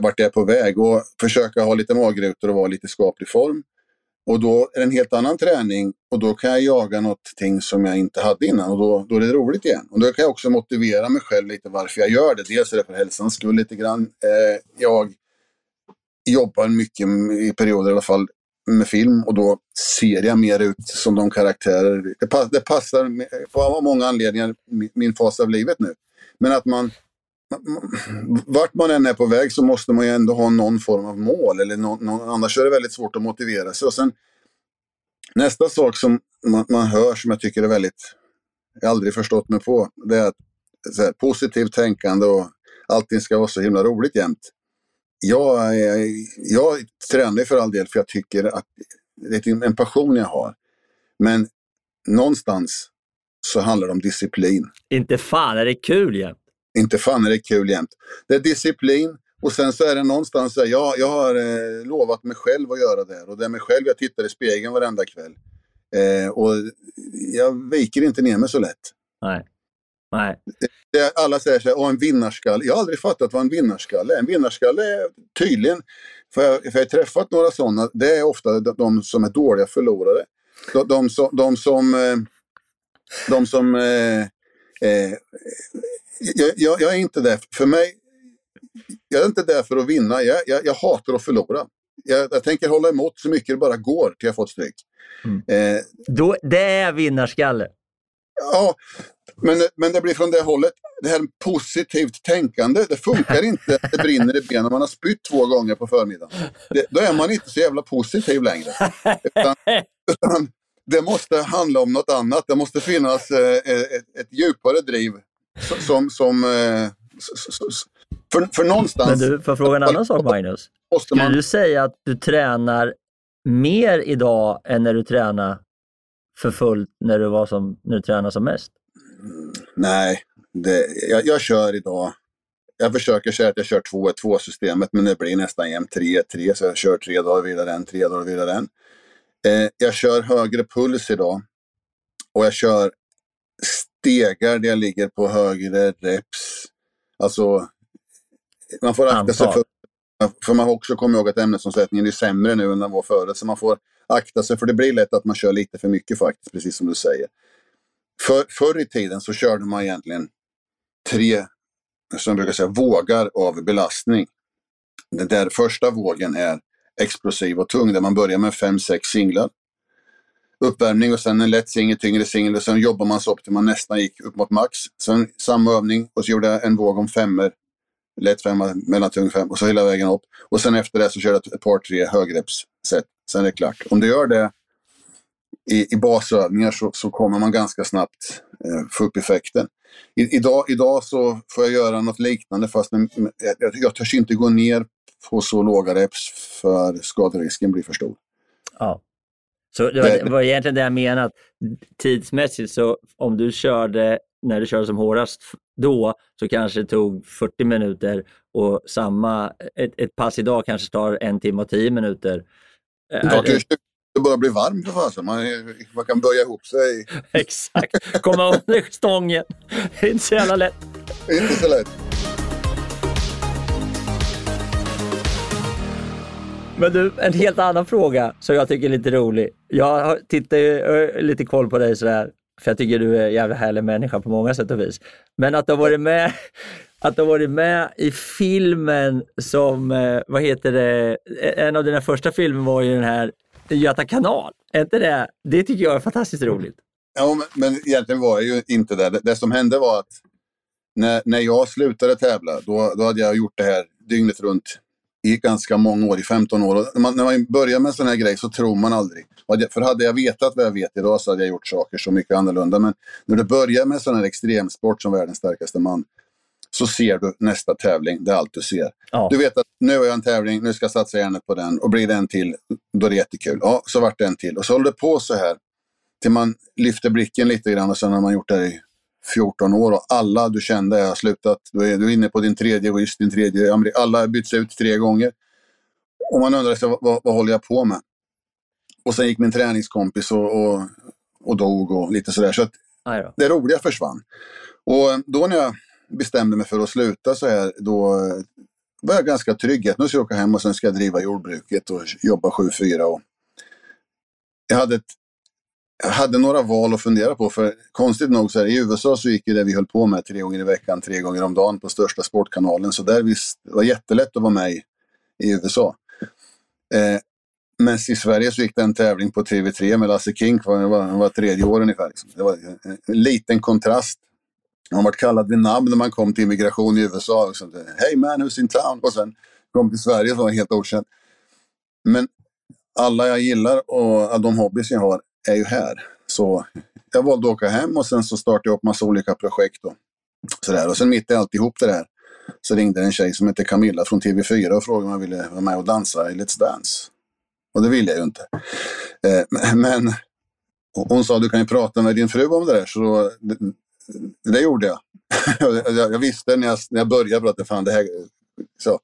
vart jag är på väg. Och försöka ha lite magrutor och vara lite skaplig form. Och då är det en helt annan träning och då kan jag jaga någonting som jag inte hade innan och då, då är det roligt igen. Och då kan jag också motivera mig själv lite varför jag gör det. Dels är det för hälsans skull lite grann. Eh, jag jobbar mycket i perioder i alla fall med film och då ser jag mer ut som de karaktärer. Det, pass, det passar på många anledningar min fas av livet nu. Men att man, vart man än är på väg så måste man ju ändå ha någon form av mål. Eller någon, någon, annars är det väldigt svårt att motivera sig. Och sen, nästa sak som man, man hör som jag tycker är väldigt, jag aldrig förstått mig på, det är att här, positivt tänkande och allting ska vara så himla roligt jämt jag, jag tränar för all del för jag tycker att det är en passion jag har. Men någonstans så handlar det om disciplin. Inte fan är det kul jämt. Inte fan är det kul jämt. Det är disciplin och sen så är det någonstans så jag, jag har eh, lovat mig själv att göra det och det är mig själv jag tittar i spegeln varenda kväll. Eh, och jag viker inte ner mig så lätt. Nej. Nej. Det, alla säger så här, och en vinnarskalle. Jag har aldrig fattat vad en vinnarskalle är. En vinnarskalle är tydligen, för jag, för jag har träffat några sådana, det är ofta de, de som är dåliga förlorare. De, de, som, de som, eh, de som eh, eh, jag, jag, jag, är inte där, för mig, jag är inte där för att vinna. Jag, jag, jag hatar att förlora. Jag, jag, tänker hålla emot så mycket det bara går till jag fått stryk. Mm. Eh, Då, det är vinnarskalle. Ja, men, men det blir från det hållet. Det här positivt tänkande, det funkar inte att det brinner i benen. Man har spytt två gånger på förmiddagen. Det, då är man inte så jävla positiv längre. Utan, utan det måste handla om något annat. Det måste finnas eh, ett, ett, djupare driv. Som, som eh, för, för någonstans... Men du, får jag fråga en annan sak Magnus? Skulle man... du säga att du tränar mer idag än när du tränade för fullt när du, var som, när du tränade som mest? Nej, det, jag, jag kör idag. Jag försöker säga att jag kör 2-2 systemet men det blir nästan jämt 3-3 så jag kör tre dagar vidare en, tre dagar vidare en. Eh, jag kör högre puls idag och jag kör stegar där jag ligger på högre reps. Alltså, man får akta sig för, för man har också kommit ihåg att ämnesomsättningen är sämre nu än den var förut. Så man får akta sig för det blir lätt att man kör lite för mycket faktiskt, precis som du säger. För, förr i tiden så körde man egentligen tre, som brukar säga, vågar av belastning. Den där första vågen är explosiv och tung där man börjar med fem, sex singlar. Uppvärmning och sen en lätt singel, tyngre singel och sen jobbar man sig upp till man nästan gick upp mot max. Sen samma övning och så gjorde jag en våg om femmer. Lätt femma, mellantung fem och så hela vägen upp. Och sen efter det så körde jag ett par, tre högrepsset. Sen är det klart. Om du gör det i, i basövningar så, så kommer man ganska snabbt eh, få upp effekten. I, idag, idag så får jag göra något liknande fast med, jag, jag törs inte gå ner på så låga reps för skaderisken blir för stor. Ja. Så det var, det var egentligen det jag menade. Tidsmässigt så om du körde när det kördes som hårdast då så kanske det tog 40 minuter och samma, ett, ett pass idag kanske tar en timme och tio minuter. Det 20 det börjar bli varmt för fasen. Man, man kan böja ihop sig. Exakt, komma under stången. Det är inte så jävla lätt. Inte så lätt. Men du, en helt annan fråga som jag tycker är lite rolig. Jag tittar ju lite koll på dig sådär, för jag tycker du är en jävla härlig människa på många sätt och vis. Men att du har varit med, att du har varit med i filmen som, eh, vad heter det, eh, en av dina första filmer var ju den här Göta kanal. Är inte det, det tycker jag är fantastiskt roligt. Ja, men, men egentligen var jag ju inte där. Det, det som hände var att när, när jag slutade tävla, då, då hade jag gjort det här dygnet runt i ganska många år, i 15 år. Och när, man, när man börjar med en sån här grej så tror man aldrig. För hade jag vetat vad jag vet idag så hade jag gjort saker så mycket annorlunda. Men när du börjar med sån här extremsport som världens starkaste man så ser du nästa tävling. Det är allt du ser. Ja. Du vet att nu har jag en tävling, nu ska jag satsa hjärnet på den och blir det en till, då är det jättekul. Ja, så vart det en till. Och så håller det på så här till man lyfter blicken lite grann och sen har man gjort det här i 14 år och alla du kände har slutat. Du är, du är inne på din tredje ryss, din tredje Alla har bytts ut tre gånger. Och man undrar sig, vad, vad, håller jag på med? Och sen gick min träningskompis och, och, och dog och lite sådär. Så att det roliga försvann. Och då när jag bestämde mig för att sluta så här, då var jag ganska trygg. nu ska jag åka hem och sen ska jag driva jordbruket och jobba 7-4. Jag hade, ett, jag hade några val att fundera på. För konstigt nog, så här, i USA så gick ju det vi höll på med tre gånger i veckan, tre gånger om dagen på största sportkanalen. Så där visst, det var jättelätt att vara med i, i USA. Eh, men i Sverige så gick det en tävling på TV3 med Lasse Kink, han var, han var tredje år ungefär. Liksom. Det var en, en liten kontrast han var kallad vid namn när man kom till immigration i USA. Liksom. Hej man, who's in town? Och sen kom till Sverige som var helt okänd. Men alla jag gillar och de hobbys jag har är ju här. Så jag valde att åka hem och sen så startade jag upp massa olika projekt. Och, sådär. och sen mitt i alltihop det där så ringde en tjej som heter Camilla från TV4 och frågade om jag ville vara med och dansa i Let's Dance. Och det ville jag ju inte. Eh, men hon sa du kan ju prata med din fru om det där. Så då, det gjorde jag. jag, visste när jag, när jag började prata, fan det här... Så,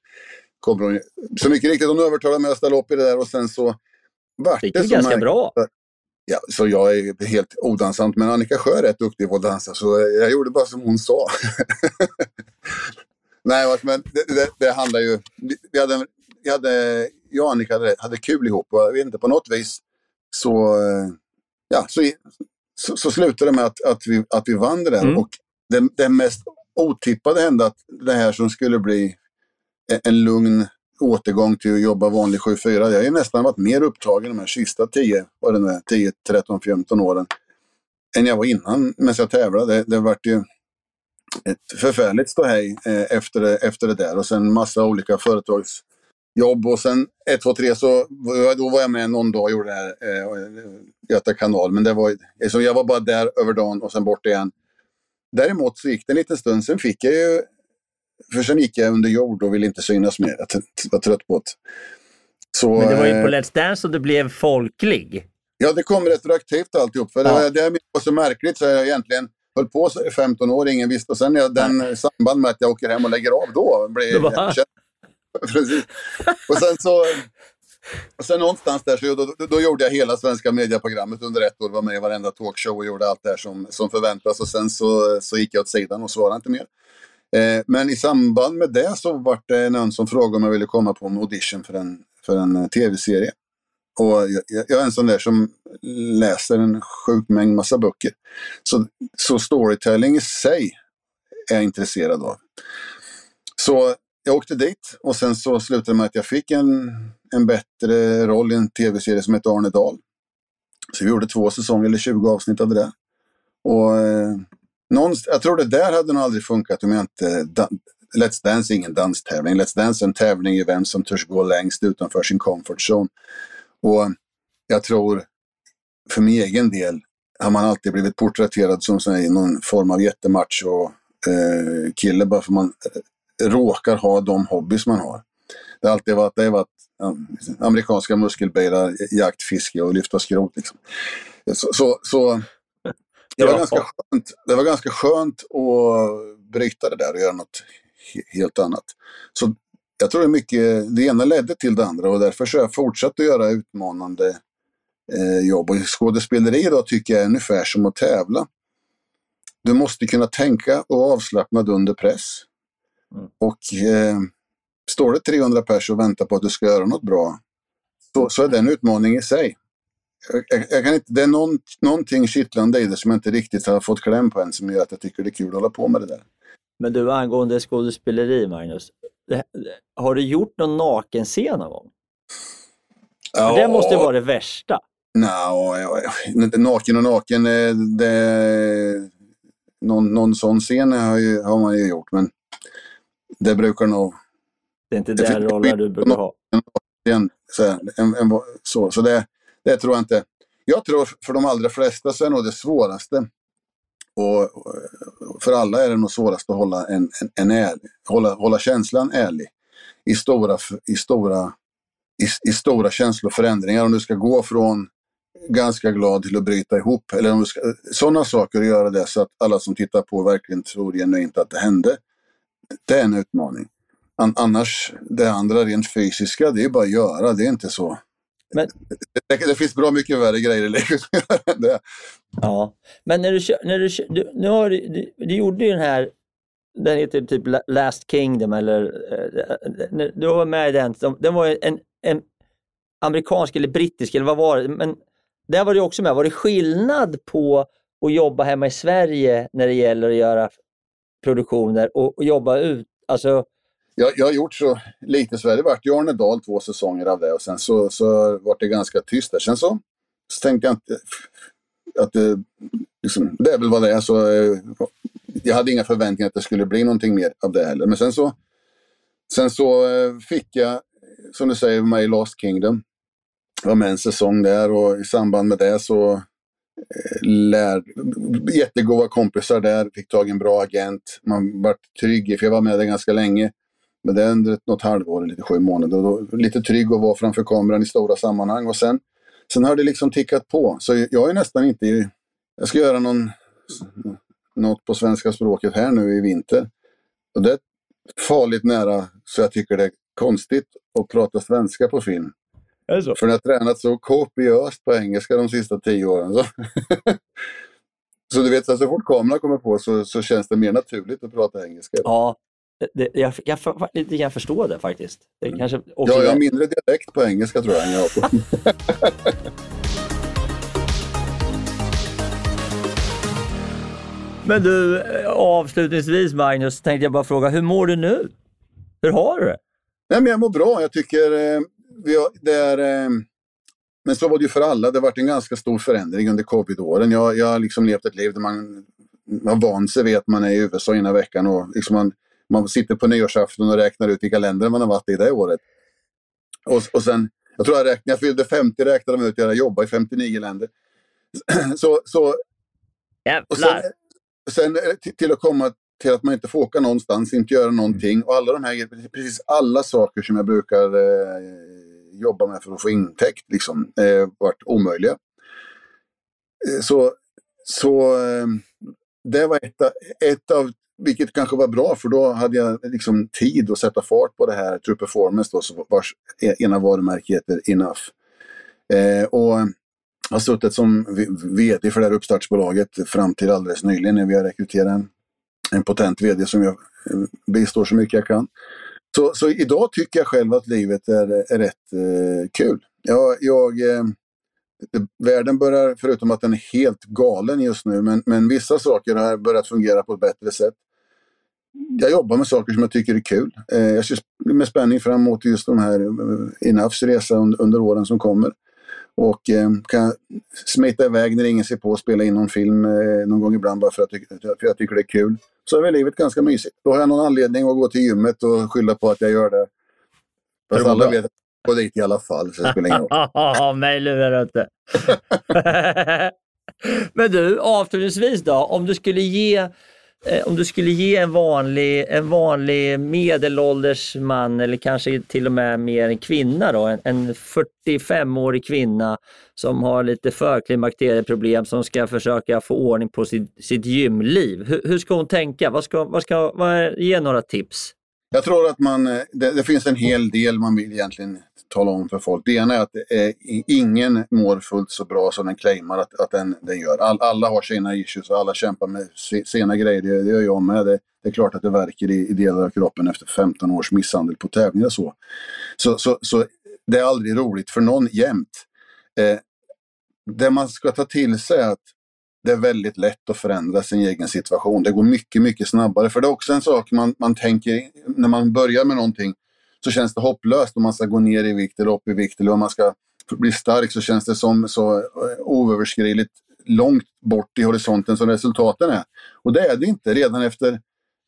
kommer hon, så mycket riktigt, hon övertalade mig att ställa upp i det där och sen så vart det, det ganska bra. Ja, så jag är helt odansant, men Annika Sjö är rätt duktig på att dansa, så jag gjorde bara som hon sa. Nej, men det, det, det handlar ju... Vi hade, vi hade, jag och Annika hade, hade kul ihop och jag vet inte, på något vis så... Ja, så, så, så slutade det med att, att, vi, att vi vann det där. Mm. Och det, det mest otippade hände att det här som skulle bli en, lugn återgång till att jobba vanlig 7-4. Jag har ju nästan varit mer upptagen de här sista 10, vad det nu är, 10, 13, 15 åren än jag var innan medan jag tävlade. Det, det vart ju ett förfärligt ståhej eh, efter, det, efter det där och sen massa olika företagsjobb och sen 1, 2, 3 så då var jag med någon dag och gjorde det här eh, Göta kanal. Men det var, alltså jag var bara där över dagen och sen bort igen. Däremot så gick det en liten stund, sen fick jag ju... För sen gick jag under jord och ville inte synas mer. Jag var trött på det. Så, Men det var ju på eh, Let's Dance som du blev folklig. Ja, det kom retroaktivt alltihop. För ja. det, det var så märkligt så jag egentligen höll på i 15 år, ingen visste. Och sen jag, den samband med att jag åker hem och lägger av, då blev jag Precis. Och sen så... Och sen någonstans där så då, då, gjorde jag hela svenska medieprogrammet under ett år. Var med i varenda talkshow och gjorde allt det här som, som förväntas. Och sen så, så gick jag åt sidan och svarade inte mer. Eh, men i samband med det så var det någon som frågade om jag ville komma på en audition för en, för en eh, tv-serie. Och jag, jag, är en sån där som läser en sjuk mängd massa böcker. Så, så storytelling i sig är jag intresserad av. Så jag åkte dit och sen så slutade det med att jag fick en, en bättre roll i en tv-serie som heter Arne Dahl. Så vi gjorde två säsonger, eller 20 avsnitt av det där. Och eh, eh, jag tror det där hade nog aldrig funkat om jag inte... Eh, Let's Dance är ingen danstävling. Let's Dance är en tävling i vem som törs gå längst utanför sin comfort zone. Och jag tror, för min egen del, har man alltid blivit porträtterad som någon form av jättemacho eh, kille bara för man eh, råkar ha de hobbys man har. Det har alltid varit, det har varit liksom, amerikanska muskelbilar, eh, jakt, fiske och lyfta skrot. Liksom. Så, så, så, det var, ganska skönt, det var ganska skönt att bryta det där och göra något he- helt annat. Så jag tror det är mycket, det ena ledde till det andra och därför så har jag fortsatt att göra utmanande eh, jobb. Och skådespeleri idag tycker jag är ungefär som att tävla. Du måste kunna tänka och vara avslappnad under press. Mm. Och eh, står det 300 pers och väntar på att du ska göra något bra, så, så är det en utmaning i sig. Jag, jag, kan inte, det är någon, någonting kittlande i det som jag inte riktigt har fått kläm på än som gör att jag tycker det är kul att hålla på med det där. Men du, angående skådespeleri, Magnus. Det, har du gjort någon nakenscen någon gång? För det måste ju vara det värsta. Ja, ja. naken och naken, eh, det, någon, någon sån scen har, ju, har man ju gjort, men det brukar nog Det är inte den rollen du brukar ha. så, en, en, så, så det, det tror jag inte. Jag tror för de allra flesta så är nog det svåraste och för alla är det nog svårast att hålla, en, en, en ärlig, hålla, hålla känslan ärlig i stora, i, stora, i, i stora känsloförändringar. Om du ska gå från ganska glad till att bryta ihop. Eller om du ska, sådana saker och göra det så att alla som tittar på verkligen tror genuint att det hände. Det är en utmaning. An, annars, det andra rent fysiska, det är bara att göra. Det är inte så. Men- Det, det finns bra mycket värre grejer i än det. Ja. Men när du, när du, du, nu har du, du, du gjorde ju den här, den heter typ La- Last Kingdom eller, eh, när du var med i den, den var en, en amerikansk eller brittisk eller vad var det? Men där var du också med. Var det skillnad på att jobba hemma i Sverige när det gäller att göra produktioner och, och jobba ut? Alltså, jag, jag har gjort så lite så. Det vart ju Arnedal två säsonger av det och sen så, så vart det ganska tyst där. Sen så, så tänkte jag inte att det, liksom, det är väl vad det är. Så, eh, jag hade inga förväntningar att det skulle bli någonting mer av det heller. Men sen så, sen så eh, fick jag, som du säger, med i Last Kingdom. Jag var med en säsong där och i samband med det så lär, jättegoda kompisar där, fick tag i en bra agent. Man vart trygg, för jag var med där ganska länge. Men det är under ett- något halvår, lite sju månader. Och då, lite trygg att vara framför kameran i stora sammanhang. Och sen, sen har det liksom tickat på. Så jag är nästan inte... i- Jag ska göra någon, något på svenska språket här nu i vinter. Och det är farligt nära så jag tycker det är konstigt att prata svenska på film. För jag har tränat så kopiöst på engelska de sista tio åren. Så, så du vet, så fort kameran kommer på så, så känns det mer naturligt att prata engelska. Ja, det, jag, jag, jag, grann förstår det faktiskt. Det är kanske också Ja, jag har mindre dialekt på engelska tror jag än jag har på. Men du, avslutningsvis Magnus, tänkte jag bara fråga, hur mår du nu? Hur har du det? Nej, men jag mår bra. Jag tycker eh, vi har, det är... Eh, men så var det ju för alla. Det har varit en ganska stor förändring under covid-åren. Jag, jag har liksom levt ett liv där man har vant sig vid att man är i USA ena veckan och liksom man, man sitter på nyårsafton och räknar ut vilka länder man har varit i det året. Och, och sen, jag tror jag räknade, jag fyllde 50 räknade de ut att jag jobbat i 59 länder. Så, så och sen, Jävlar! sen till, till att komma till att man inte får åka någonstans, inte göra någonting. Och alla de här, precis alla saker som jag brukar eh, jobba med för att få intäkt, liksom, eh, varit omöjliga. Eh, så så eh, det var ett, av- ett av, vilket kanske var bra, för då hade jag liksom tid att sätta fart på det här True Performance, då, vars e- ena varumärke heter Enough. Eh, och jag har suttit som VD för det här uppstartsbolaget fram till alldeles nyligen när vi har rekryterat en, en potent VD som jag eh, bistår så mycket jag kan. Så, så idag tycker jag själv att livet är, är rätt eh, kul. Jag, jag, eh, världen börjar, förutom att den är helt galen just nu, men, men vissa saker har börjat fungera på ett bättre sätt. Jag jobbar med saker som jag tycker är kul. Eh, jag ser med spänning fram emot just de här eh, Enoughs resa under, åren som kommer. Och eh, kan smita iväg när ingen ser på och spela in någon film någon gång ibland bara för att, jag tycker- för jag tycker det är kul. Så är väl livet ganska mysigt. Då har jag någon anledning att gå till gymmet och skylla på att jag gör det. Fast alla vet att gå dit i alla fall, så det spelar ingen roll. Ja, mig lurar du inte. Men du, avslutningsvis då, om du skulle ge eh, om du skulle ge en vanlig, en vanlig medelålders man eller kanske till och med mer en kvinna då, en, en 45-årig kvinna som har lite förklimakterieproblem som ska försöka få ordning på sitt, sitt gymliv. Hur, hur ska hon tänka? Vad ska, vad ska, vad, ge några tips. Jag tror att man, eh, det, det, finns en hel del man vill egentligen tala om för folk. Det ena är att eh, är, ingen mår fullt så bra som den claimar att, att den, den gör. All, alla har sina issues och alla kämpar med sina grejer. Det, det gör jag med. Det, det, är klart att det verkar i, i delar av kroppen efter 15 års misshandel på tävlingar. Så. Så, så, så det är aldrig roligt för någon jämt. Eh, det man ska ta till sig är att det är väldigt lätt att förändra sin egen situation. Det går mycket, mycket snabbare. För det är också en sak man, man tänker när man börjar med någonting så känns det hopplöst om man ska gå ner i vikt eller upp i vikt eller om man ska bli stark så känns det som så eh, oöverskridligt långt bort i horisonten som resultaten är. Och det är det inte. Redan efter,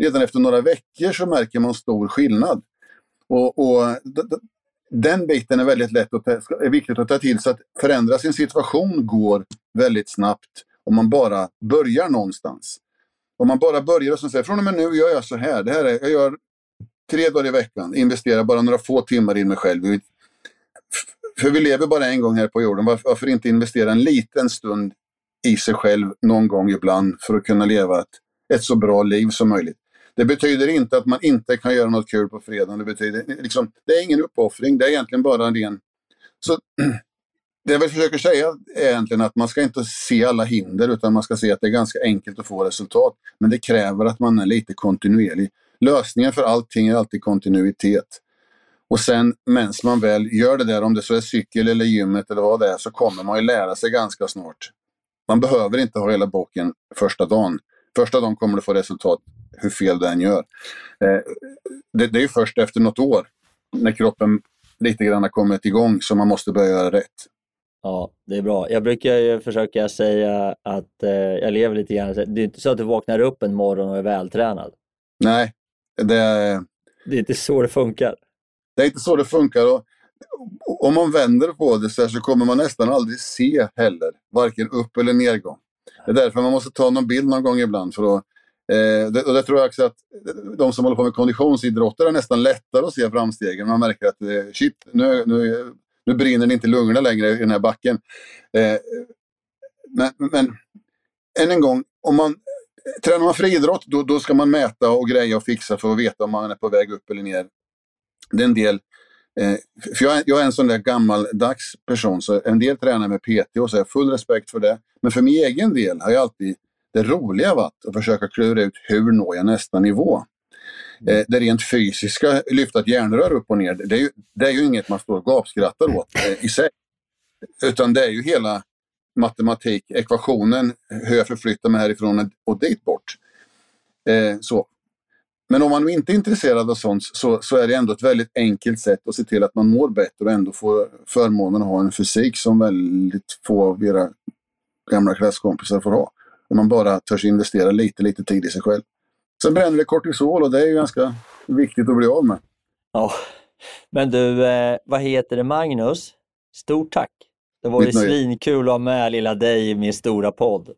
redan efter några veckor så märker man stor skillnad. Och, och den biten är väldigt lätt att är viktigt att ta till Så Att förändra sin situation går väldigt snabbt om man bara börjar någonstans. Om man bara börjar och säger från och med nu gör jag så här. Det här är, jag gör tre dagar i veckan, investerar bara några få timmar i mig själv. För vi lever bara en gång här på jorden. Varför inte investera en liten stund i sig själv någon gång ibland för att kunna leva ett, ett så bra liv som möjligt. Det betyder inte att man inte kan göra något kul på fredagen. Det, betyder, liksom, det är ingen uppoffring, det är egentligen bara en ren... Så, det jag försöker säga är egentligen att man ska inte se alla hinder utan man ska se att det är ganska enkelt att få resultat. Men det kräver att man är lite kontinuerlig. Lösningen för allting är alltid kontinuitet. Och sen medan man väl gör det där, om det så är cykel eller gymmet eller vad det är, så kommer man ju lära sig ganska snart. Man behöver inte ha hela boken första dagen. Första dagen kommer du få resultat hur fel du än gör. Eh, det, det är ju först efter något år, när kroppen lite grann har kommit igång, som man måste börja göra rätt. Ja, det är bra. Jag brukar ju försöka säga att eh, jag lever lite grann, det är inte så att du vaknar upp en morgon och är vältränad. Nej, det, det är inte så det funkar. Det är inte så det funkar. Och, om man vänder på det så, så kommer man nästan aldrig se heller, varken upp eller nedgång. Det är därför man måste ta någon bild någon gång ibland. För att, eh, det, och det tror jag också att de som håller på med konditionsidrotter är nästan lättare att se framstegen. Man märker att eh, shit, nu, nu, nu brinner det inte lungorna längre i den här backen. Eh, men, men än en gång, om man tränar man friidrott då, då ska man mäta och greja och fixa för att veta om man är på väg upp eller ner. Det är en del eh, för jag är, jag är en sån där gammaldags person, så en del tränar med PT och så har jag full respekt för det. Men för min egen del har jag alltid det roliga varit att försöka klura ut hur når jag nästa nivå. Eh, det rent fysiska, lyfta ett järnrör upp och ner, det är ju, det är ju inget man står och gapskrattar åt eh, i sig. Utan det är ju hela matematik, ekvationen, hur jag förflyttar mig härifrån och dit bort. Eh, så. Men om man inte är intresserad av sånt så, så, är det ändå ett väldigt enkelt sätt att se till att man mår bättre och ändå får förmånen att ha en fysik som väldigt få av era gamla klasskompisar får ha. Om man bara törs investera lite, lite tid i sig själv. Sen bränner det kortisol och det är ju ganska viktigt att bli av med. Ja, men du, eh, vad heter det Magnus? Stort tack! Det var ju svinkul att ha med lilla dig i min stora podd.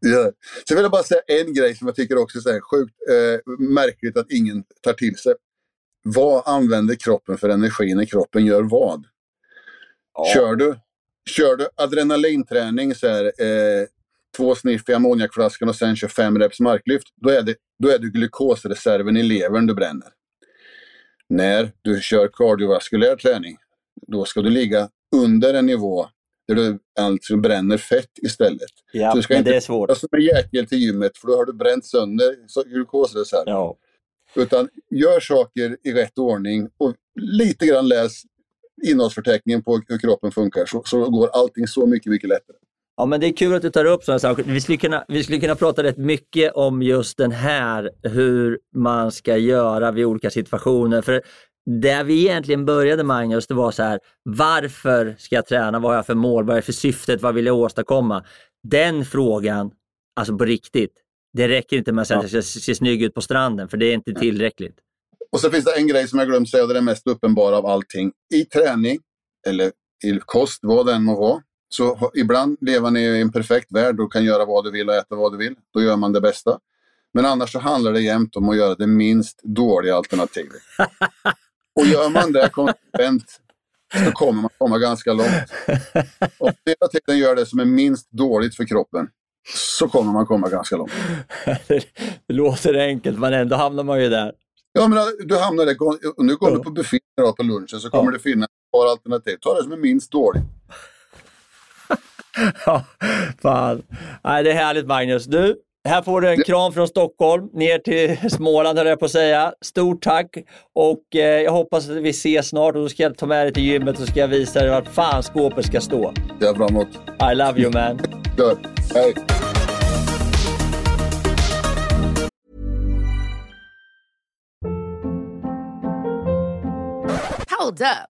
Ja. Sen vill jag bara säga en grej som jag tycker också är sjukt eh, märkligt att ingen tar till sig. Vad använder kroppen för energi när kroppen gör vad? Ja. Kör, du, kör du adrenalinträning, så här, eh, två sniff i ammoniakflaskan och sen kör fem reps marklyft, då är, det, då är det glukosreserven i levern du bränner. När du kör kardiovaskulär träning, då ska du ligga under en nivå där du alltså bränner fett istället. Ja, så du ska men inte det är svårt. som en jäkel till gymmet för då har du bränt sönder glukosreserven. Ja. Utan gör saker i rätt ordning och lite grann läs innehållsförteckningen på hur kroppen funkar så, så går allting så mycket, mycket lättare. Ja, men det är kul att du tar upp sådana saker. Vi skulle, kunna, vi skulle kunna prata rätt mycket om just den här, hur man ska göra vid olika situationer. För där vi egentligen började Magnus, det var så här, varför ska jag träna? Vad har jag för mål? Vad är för syftet? Vad vill jag åstadkomma? Den frågan, alltså på riktigt, det räcker inte med att säga ja. se snygg ut på stranden, för det är inte tillräckligt. Och så finns det en grej som jag glömt säga, och det är det mest uppenbara av allting. I träning, eller i kost, vad det än må vara, så ibland lever ni i en perfekt värld och kan göra vad du vill och äta vad du vill. Då gör man det bästa. Men annars så handlar det jämt om att göra det minst dåliga alternativet. Och gör man det konsekvent så kommer man komma ganska långt. Och hela tiden gör det som är minst dåligt för kroppen så kommer man komma ganska långt. det låter enkelt men ändå hamnar man ju där. Ja, men du hamnar där. Du går ja. på buffén på lunchen så kommer ja. det finnas ett par alternativ. Ta det som är minst dåligt. ja, fan. Nej, det är härligt Magnus. Du, här får du en kram från Stockholm ner till Småland höll jag på att säga. Stort tack och eh, jag hoppas att vi ses snart och då ska jag ta med dig till gymmet och ska jag visa dig vart fan skåpet ska stå. Det är framåt. I love you man. Good. Hej. Hold up.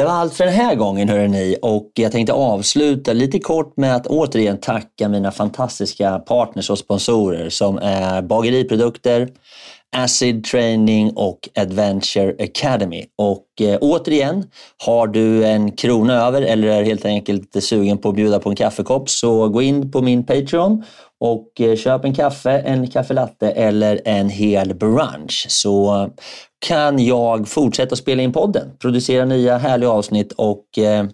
Det var allt för den här gången hörrni och jag tänkte avsluta lite kort med att återigen tacka mina fantastiska partners och sponsorer som är Bageriprodukter, Acid Training och Adventure Academy. Och eh, återigen, har du en krona över eller är helt enkelt sugen på att bjuda på en kaffekopp så gå in på min Patreon och eh, köp en kaffe, en kaffelatte eller en hel brunch så kan jag fortsätta spela in podden, producera nya härliga avsnitt och eh,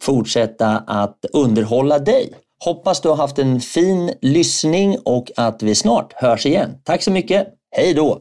fortsätta att underhålla dig. Hoppas du har haft en fin lyssning och att vi snart hörs igen. Tack så mycket. Hej då!